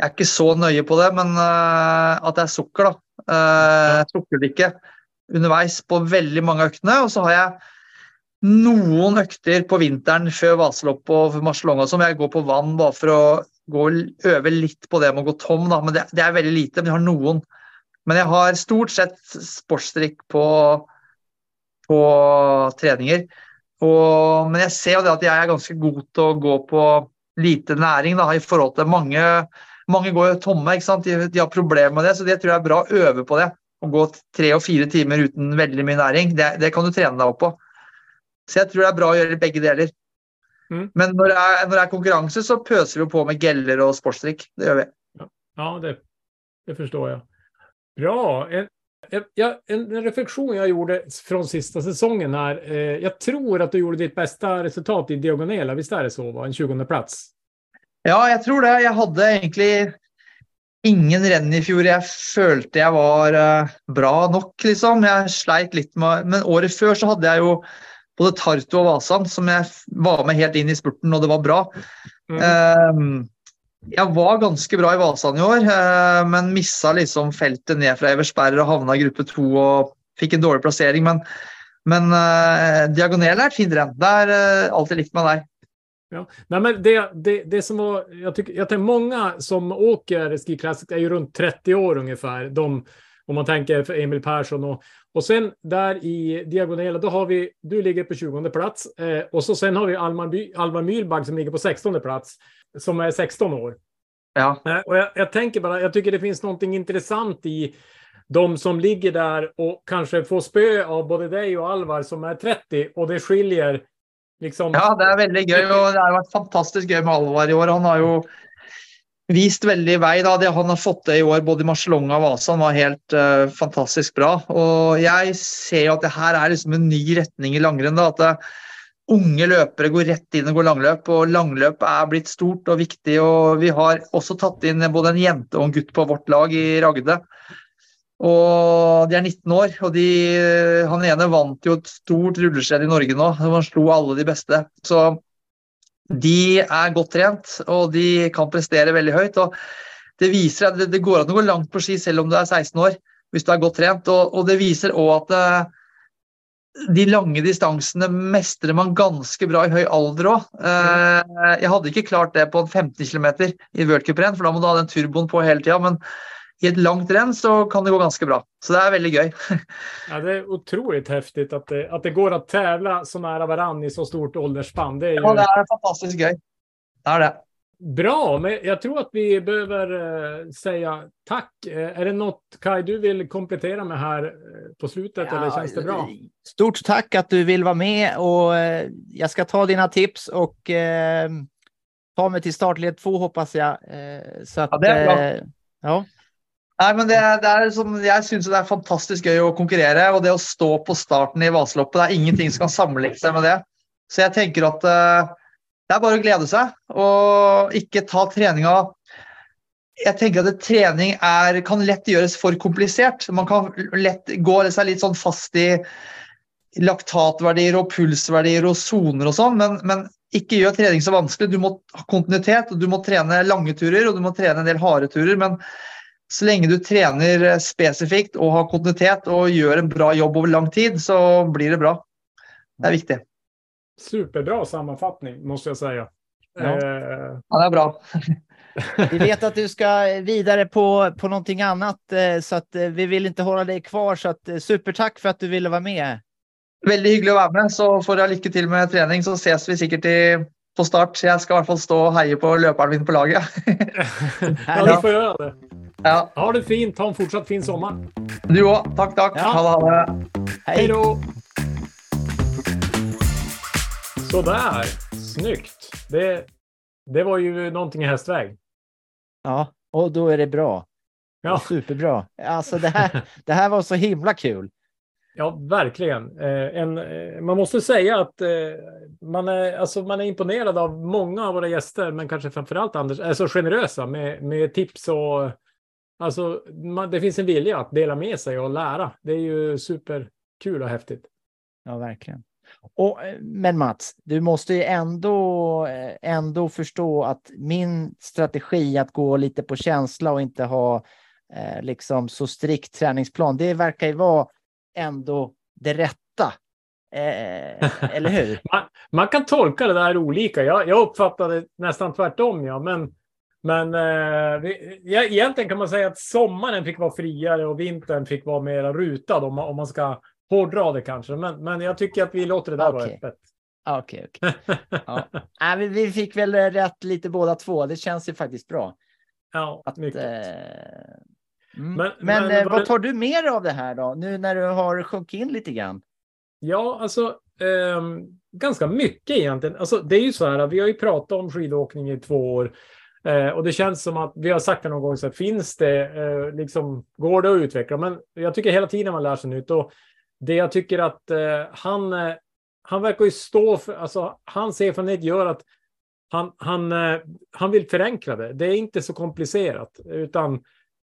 Jeg er ikke så nøye på det, men uh, at det er sukker, da. Uh, sukkerdrikke underveis på veldig mange øktene. Og så har jeg noen økter på vinteren før Vaselopp og Marcelonga som jeg går på vann bare for å gå, øve litt på det med å gå tom. Da. Men det, det er veldig lite. Men jeg har noen. Men jeg har stort sett sportsdrikk på, på treninger. Og, men jeg ser jo det at jeg er ganske god til å gå på lite næring da, i forhold til mange mange går jo tomme, ikke sant? De, de har problemer med det, så det tror jeg er bra å øve på det. Å gå tre og fire timer uten veldig mye næring, det, det, kan du trene deg opp på. Så jeg tror det er bra å gjøre begge deler. Mm. Men når det, er, når det er konkurranse, så pøser vi på med geller og sportsdrikk. Det gjør vi. Ja, det, det förstår jag. Bra. En, en, en reflektion jag gjorde från sista säsongen här. Eh, jag tror att du gjorde ditt bästa resultat i diagonella. Visst är det så? Va? En 20 plats. Ja, jeg tror det. Jeg hadde egentlig ingen renn i fjor jeg følte jeg var eh, bra nok, liksom. Jeg sleit litt med Men året før så hadde jeg jo både Tartu og Vasan som jeg var med helt inn i spurten, og det var bra. Mm. Eh, jeg var ganske bra i Vasan i år, eh, men missa liksom feltet ned fra Eversberg og havna i gruppe to og fikk en dårlig plassering. Men, men eh, diagonell er et fint renn. Det er alltid likt med deg. Ja. Nej, men det, det, det som var, jag, tycker, jag tänker många som åker Ski Classic är ju runt 30 år ungefär. De, om man tänker för Emil Persson och, och sen där i diagonella, då har vi, du ligger på 20 plats eh, och så sen har vi Almar, By- Almar Mühlbagg som ligger på 16 plats, som är 16 år. Ja. Eh, Och jag, jag tänker bara, jag tycker det finns någonting intressant i de som ligger där och kanske får spö av både dig och Alvar som är 30 och det skiljer liksom. Ja, det er veldig gøy. og Det har vært fantastisk gøy med Alvar i år. Han har jo vist veldig vei. da, Det han har fått til i år, både i Marcelonga og Vasan, var helt uh, fantastisk bra. Og jeg ser jo at det her er liksom en ny retning i langrenn. da, at det, Unge løpere går rett inn og går langløp, og langløp er blitt stort og viktig. og Vi har også tatt inn både en jente og en gutt på vårt lag i Ragde. Og de er 19 år, og de, han ene vant jo et stort rullesledd i Norge nå. Han slo alle de beste. Så de er godt trent, og de kan prestere veldig høyt. og Det viser at det, det går an å gå langt på ski selv om du er 16 år, hvis du er godt trent. Og, og det viser òg at eh, de lange distansene mestrer man ganske bra i høy alder òg. Eh, jeg hadde ikke klart det på en 15 km i worldcuprenn, for da må du ha den turboen på hele tida. Men i ett långt renn så kan det gå ganska bra. Så det är väldigt gøy. [LAUGHS] Ja, det är otroligt häftigt att det, att det går att tävla så nära varann i så stort åldersspann. Det är ju Ja, det är fantastiskt gøy. Det är det. bra, men jag tror att vi behöver eh, säga tack. Eh, är det något, Kai, du vill komplettera med här eh, på slutet eller känns det bra? Stort tack att du vill vara med och jag ska ta dina tips och eh, ta mig till startled två hoppas jag. Så att, Ja, det är bra. eh, ja. Nei, men det, det er sånn, Jeg syns det er fantastisk gøy å konkurrere. Og det å stå på starten i Vaseloppet, det er ingenting som kan sammenligne seg med det. Så jeg tenker at uh, det er bare å glede seg, og ikke ta treninga Jeg tenker at trening er, kan lett gjøres for komplisert. Man kan lett gå seg litt sånn fast i laktatverdier og pulsverdier og soner og sånn, men, men ikke gjør trening så vanskelig. Du må ha kontinuitet, og du må trene lange turer og du må trene en del harde turer. men så lenge du trener eh, spesifikt og har kontinuitet og gjør en bra jobb over lang tid, så blir det bra. Det er viktig. Superbra sammanfattning måste jag säga. Ja. Eh, Ja, det er bra. Vi vet att du ska vidare på, på någonting annat eh, så att eh, vi vill inte hålla dig kvar så att supertack för att du ville vara med. Veldig hyggelig å være med. Så får jeg lykke til med trening, så ses vi sikkert i, på start. Jeg skal i hvert fall stå og heie på løperen min på laget. [LAUGHS] ja, du får göra det. Ja, Ha det fint. Ha en fortsatt fin sommar. du òg. Takk, takk. Ja. Ha det. Ha det. Hej Hej! då! Sådär, snyggt. Det, det var ju någonting i hästväg. Ja, och då är det bra. Ja. Superbra. Alltså det här, [LAUGHS] det här var så himla kul. Ja, verkligen. Eh, en, eh, man måste säga att eh, man, är, alltså, man är imponerad av många av våra gäster, men kanske framförallt Anders, är så generösa med, med tips och alltså, man, det finns en vilja att dela med sig och lära. Det är ju superkul och häftigt. Ja, verkligen. Och, eh, men Mats, du måste ju ändå, eh, ändå förstå att min strategi att gå lite på känsla och inte ha eh, liksom så strikt träningsplan, det verkar ju vara ändå det rätta. Eh, [LAUGHS] eller hur? Man, man kan tolka det där olika. Jag, jag uppfattade nästan tvärtom, ja. Men, men eh, vi, ja, egentligen kan man säga att sommaren fick vara friare och vintern fick vara mer rutad om man, om man ska hårdra det kanske. Men, men jag tycker att vi låter det där vara Okej. öppet. Okej, okej. [LAUGHS] Ja. Nej, vi, vi fick väl rätt lite båda två. Det känns ju faktiskt bra. Ja, Att, mycket. eh, mm. Men- Men, men eh, vad tar du dig av det här då? Nu när du har sjunkit in lite grann. Ja, alltså ehm, ganska mycket egentligen. Alltså, det är ju så här, vi har ju pratat om skidåkning i två år. Eh, och det känns som att vi har sagt det någon gång, så här, finns det, eh, liksom, går det att utveckla? Men jag tycker hela tiden man lär sig nytt. Och det jag tycker att eh, han, eh, han verkar ju stå för, alltså hans erfarenhet gör att han, han, eh, han vill förenkla det. Det är inte så komplicerat, utan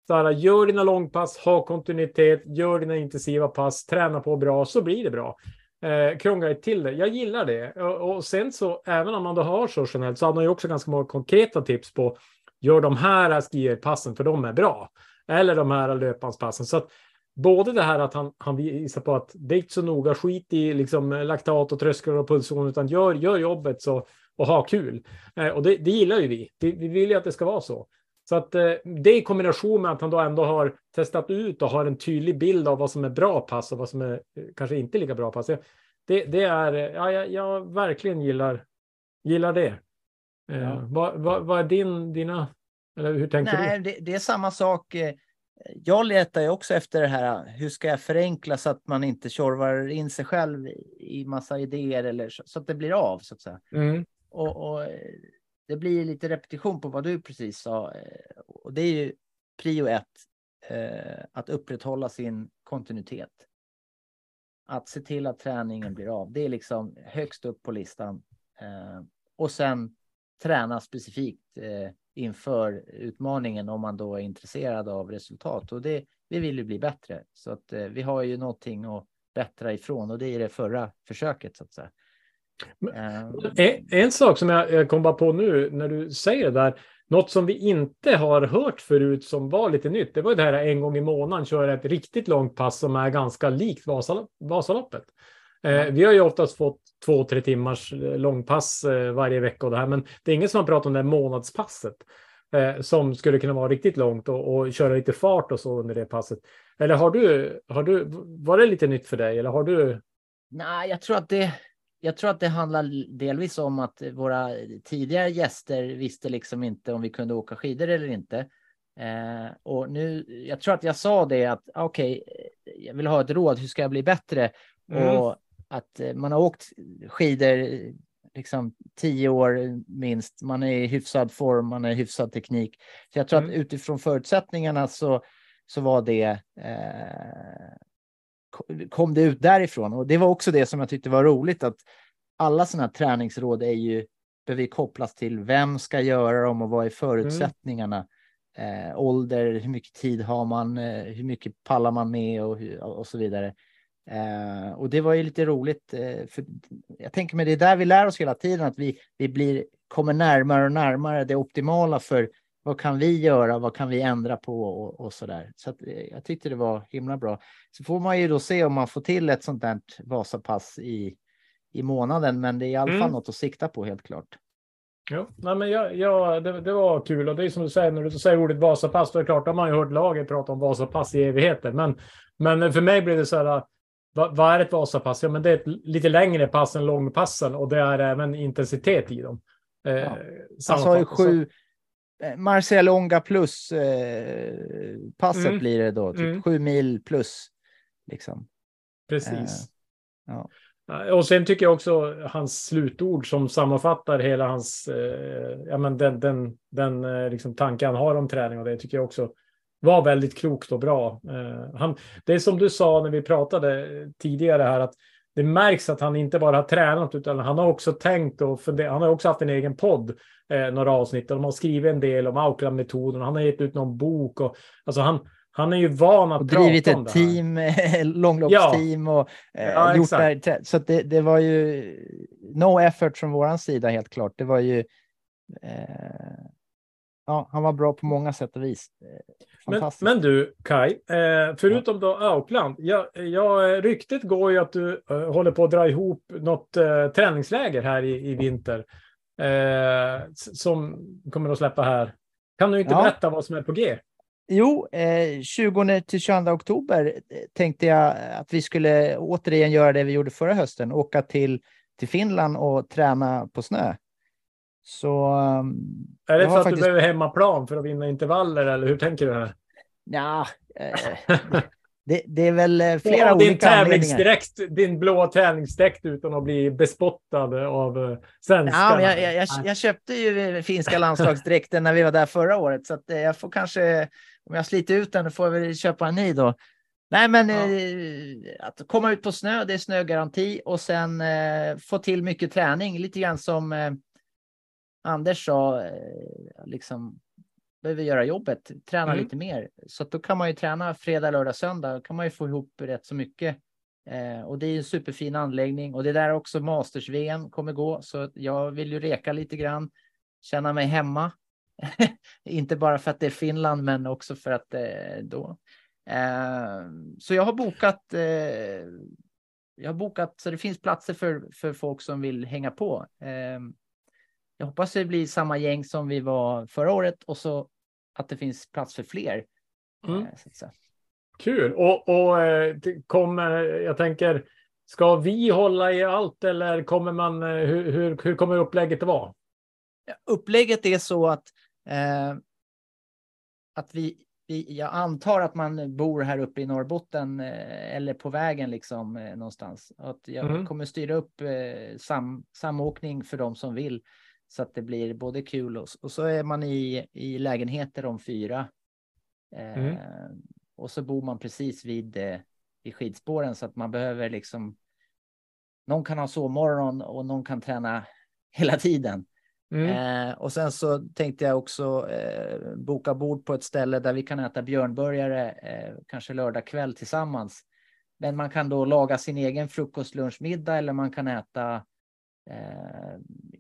så här, gör dina långpass, ha kontinuitet, gör dina intensiva pass, träna på bra, så blir det bra. Eh, krångla till det. Jag gillar det. Och, och, sen så, även om man då har så generellt, så har man ju också ganska många konkreta tips på, gör de här skierpassen för de är bra. Eller de här löpbandspassen. Så att både det här att han, han visar på att det är inte så noga, skit i liksom laktat och trösklar och pulszon, utan gör, gör jobbet så, och ha kul. Eh, och det, det gillar ju vi. vi. Vi vill ju att det ska vara så. Så att eh, det i kombination med att han då ändå har testat ut och har en tydlig bild av vad som är bra pass och vad som är eh, kanske inte lika bra pass. Det, det är, eh, ja, jag, jag verkligen gillar, gillar det. Ja. Eh, vad, vad, vad, är din, dina, eller hur tänker Nej, du? Det, det är samma sak. Jag letar ju också efter det här, hur ska jag förenkla så att man inte tjorvar in sig själv i massa idéer eller så, så att det blir av så att säga. Mm. Och, och det blir lite repetition på vad du precis sa. Eh, och det är ju prio ett, eh, att upprätthålla sin kontinuitet. Att se till att träningen blir av. Det är liksom högst upp på listan. Eh, och sen träna specifikt inför utmaningen om man då är intresserad av resultat. Och det, vi vill ju bli bättre. Så att vi har ju någonting att bättra ifrån och det är det förra försöket så att säga. En, en, sak som jag, jag kom bara på nu när du säger det där, något som vi inte har hört förut som var lite nytt, det var det här en gång i månaden köra ett riktigt långt pass som är ganska likt Vasal Vasaloppet. Eh, vi har ju oftast fått två, tre timmars eh, långpass eh, varje vecka och det här, men det är ingen som har pratat om det här månadspasset eh, som skulle kunna vara riktigt långt och, och, köra lite fart och så under det passet. Eller har du, har du, var det lite nytt för dig eller har du? Nej, jag tror att det, jag tror att det handlar delvis om att våra tidigare gäster visste liksom inte om vi kunde åka skidor eller inte. Eh, och nu, jag tror att jag sa det att okej, okay, jag vill ha ett råd, hur ska jag bli bättre? Mm. Och att eh, man har åkt skidor liksom tio år minst, man är i hyfsad form, man är i hyfsad teknik. Så jag tror mm. att utifrån förutsättningarna så, så var det eh, kom det ut därifrån. Och det var också det som jag tyckte var roligt att alla sådana här träningsråd är ju behöver kopplas till vem ska göra dem och vad är förutsättningarna. Mm. Eh, ålder, hur mycket tid har man, eh, hur mycket pallar man med och, och så vidare. Eh, och det var ju lite roligt. Eh, för jag tänker mig det är där vi lär oss hela tiden att vi, vi blir, kommer närmare och närmare det optimala för vad kan vi göra? Vad kan vi ändra på och, och så där? Så att, eh, jag tyckte det var himla bra. Så får man ju då se om man får till ett sånt där Vasapass i, i månaden, men det är i alla fall mm. något att sikta på helt klart. Ja, nej men ja, ja det, det, var kul och det är som du säger när du säger ordet Vasapass, då är det klart, har man ju hört laget prata om Vasapass i evigheter. Men, men för mig blir det så här, vad, vad är ett Vasapass? Ja, men det är ett lite längre pass än långpassen och det är även intensitet i dem. Eh, ja. Han sa ju sju, Marcel Onga plus eh, passet mm. blir det då, typ mm. sju mil plus. Liksom. Precis. Eh, ja. Och sen tycker jag också hans slutord som sammanfattar hela hans, eh, ja men den, den, den eh, liksom tanke han har om träning och det tycker jag också var väldigt klokt och bra. Eh, han, det är som du sa när vi pratade tidigare här att det märks att han inte bara har tränat utan han har också tänkt och funderat. Han har också haft en egen podd, eh, några avsnitt och de har skrivit en del om Auckland-metoden. Han har gett ut någon bok och alltså han, han är ju van att och prata drivit ett team, [LAUGHS] långloppsteam och eh, ja, gjort det. Så det, det var ju no effort från våran sida helt klart. Det var ju eh, ja, han var bra på många sätt och vis. Men, men, du, Kai, eh, förutom då Auckland, ja, ja, ryktet går ju att du eh, håller på att dra ihop något eh, träningsläger här i, i vinter eh, som kommer att släppa här. Kan du inte ja. berätta vad som är på G? Jo, eh, 20 till 22 oktober eh, tänkte jag att vi skulle återigen göra det vi gjorde förra hösten, åka till, till Finland och träna på snö. Så, um, är det för att faktiskt... du behöver hemmaplan för att vinna intervaller eller hur tänker du här? Ja, eh, Det, det är väl eh, [LAUGHS] flera din olika anledningar. din blå tävlingsdräkt utan att bli bespottad av eh, svenskarna. Ja, jag, jag, jag, jag köpte ju finska landslagsdräkten när vi var där förra året, så eh, jag får kanske, om jag sliter ut den, får jag väl köpa en ny då. Nej, men Ja. eh, att komma ut på snö, det är snögaranti och sen eh, få till mycket träning, lite grann som Anders sa, eh, liksom behöver göra jobbet, träna Mm. lite mer. Så att då kan man ju träna fredag, lördag, söndag, då kan man ju få ihop rätt så mycket. Eh, och det är en superfin anläggning och det är där också Masters-VM kommer gå. Så jag vill ju reka lite grann, känna mig hemma. [LAUGHS] Inte bara för att det är Finland, men också för att eh, då. Eh, så jag har bokat. Eh, jag har bokat så det finns platser för, för folk som vill hänga på. Jag hoppas det blir samma gäng som vi var förra året och så att det finns plats för fler. Mm. Eh. Kul. Och, och eh, kommer, jag tänker, ska vi hålla i allt eller kommer man, eh, hur, hur, hur kommer upplägget att vara? upplägget är så att, eh, att vi, vi, jag antar att man bor här uppe i Norrbotten eh, eller på vägen liksom eh, någonstans. Att jag Mhm. kommer styra upp sam, samåkning för de som vill så att det blir både kul och, och så är man i, i lägenheter om fyra. Eh, Mm. Och så bor man precis vid, eh, vid skidspåren så att man behöver liksom. Någon kan ha sovmorgon och någon kan träna [LAUGHS] hela tiden. Mm. Eh, och sen så tänkte jag också eh, boka bord på ett ställe där vi kan äta björnburgare, eh, kanske lördag kväll tillsammans. Men man kan då laga sin egen frukost, lunch, middag eller man kan äta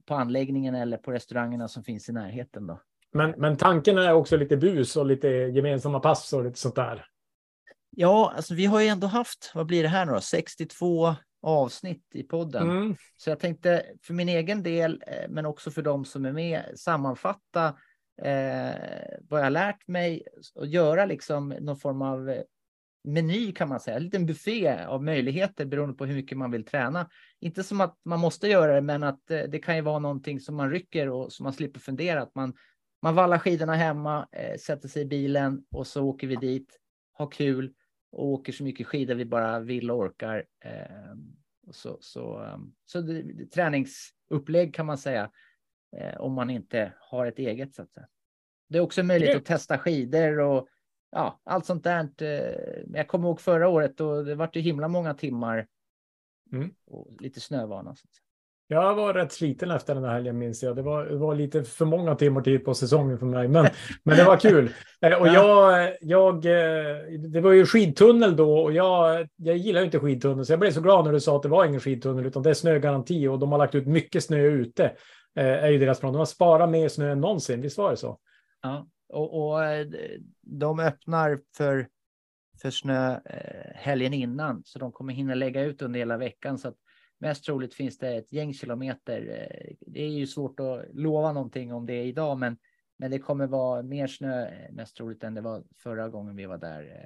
på anläggningen eller på restaurangerna som finns i närheten. Då. Men, men tanken är också lite bus och lite gemensamma pass och lite sånt där. Ja, alltså vi har ju ändå haft, vad blir det här nu då, 62 avsnitt i podden. Mm. Så jag tänkte för min egen del, eh, men också för de som är med, sammanfatta eh, vad jag har lärt mig och göra liksom någon form av eh, meny kan man säga, en liten buffé av möjligheter beroende på hur mycket man vill träna. Inte som att man måste göra det, men att eh, det kan ju vara någonting som man rycker och som man slipper fundera. Att man, man vallar skidorna hemma, eh, sätter sig i bilen och så åker vi dit, har kul och åker så mycket skidor vi bara vill och orkar. Eh, och så så, um, så det, det, träningsupplägg kan man säga eh, om man inte har ett eget. Så att säga. Det är också möjligt att testa skidor och ja, allt sånt där. Eh, jag kommer ihåg förra året och det var ju himla många timmar Mm. och lite snövana. Jag var rätt sliten efter den där helgen minns jag. Det var, det var lite för många timmar tid på säsongen för mig, men, [LAUGHS] men det var kul. Eh, Och jag, jag, eh, det var ju skidtunnel då och jag, jag gillar ju inte skidtunnel, så jag blev så glad när du sa att det var ingen skidtunnel utan det är snögaranti och de har lagt ut mycket snö ute. Är ju deras plan. De har sparat mer snö än någonsin, visst var det så? Ja, och, och eh, de öppnar för, för snö eh, helgen innan, så de kommer hinna lägga ut under hela veckan. Så att mest troligt finns det ett gäng kilometer. Eh, det är ju svårt att lova någonting om det idag, men, men det kommer vara mer snö mest troligt än det var förra gången vi var där.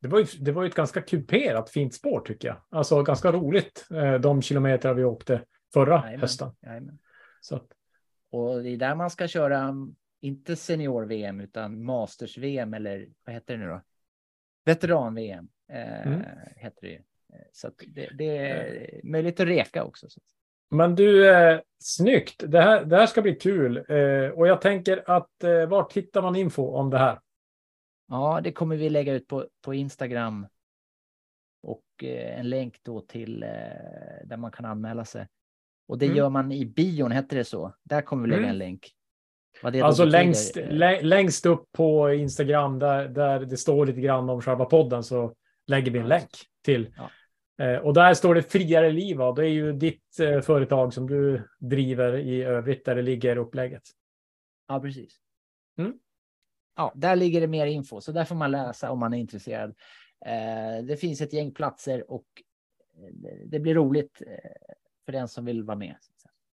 Det var, ju, det var ju ett ganska kuperat fint spår tycker jag. Alltså ganska roligt de kilometer vi åkte förra Jajamän, hösten. jajamän. Så Och det är där man ska köra, mm, inte senior-VM, utan Masters-VM eller vad heter det nu då? Veteran-VM eh, Mm. heter det ju. Eh, Så det, det är möjligt att reka också. Så. Men du, eh, snyggt. Det här, det här ska bli kul. Eh, och jag tänker att eh, vart hittar man info om det här? Ja, det kommer vi lägga ut på, på Instagram. Och eh, en länk då till eh, där man kan anmäla sig. Och det Mm. gör man i bion, heter det så? Där kommer vi lägga Mm. en länk. Alltså längst, eh, lä, längst upp på Instagram där, där det står lite grann om själva podden så lägger vi en länk till. Ja. Eh, och där står det Friare liv. va? Det är ju ditt eh, företag som du driver i övrigt där det ligger upplägget. Ja, precis. Mm. Ja, där ligger det mer info, så där får man läsa om man är intresserad. Eh, det finns ett gäng platser och det- blir roligt för den som vill vara med.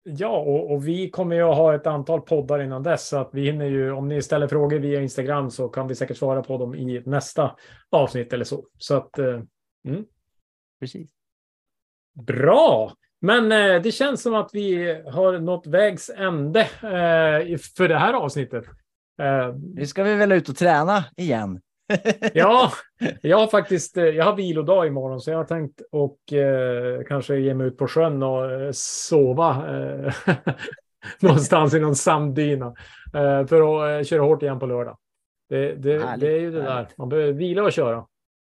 Ja, och, och vi kommer ju att ha ett antal poddar innan dess, så att vi hinner ju, om ni ställer frågor via Instagram så kan vi säkert svara på dem i nästa avsnitt eller så. Så att, eh, Precis. bra! Men eh, det känns som att vi har nått vägs ände eh, för det här avsnittet. Eh, Nu ska vi väl ut och träna igen. [LAUGHS] Ja, jag har faktiskt eh, jag har vilodag imorgon så jag har tänkt och eh, kanske ge mig ut på sjön och eh, sova eh, [LAUGHS] någonstans i någon sanddyna eh, för att eh, köra hårt igen på lördag. Det, det, Härligt, det är ju det där. härligt. Man behöver vila och köra.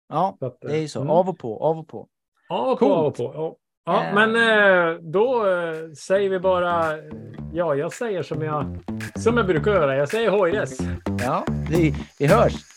Ja, att, det är ju så. mm. Av och på, av och på. Av och på, Coolt. av och på. Ja, ja men då säger vi bara, ja, jag säger som jag, som jag brukar göra. Jag säger hojres. Ja, vi, vi hörs.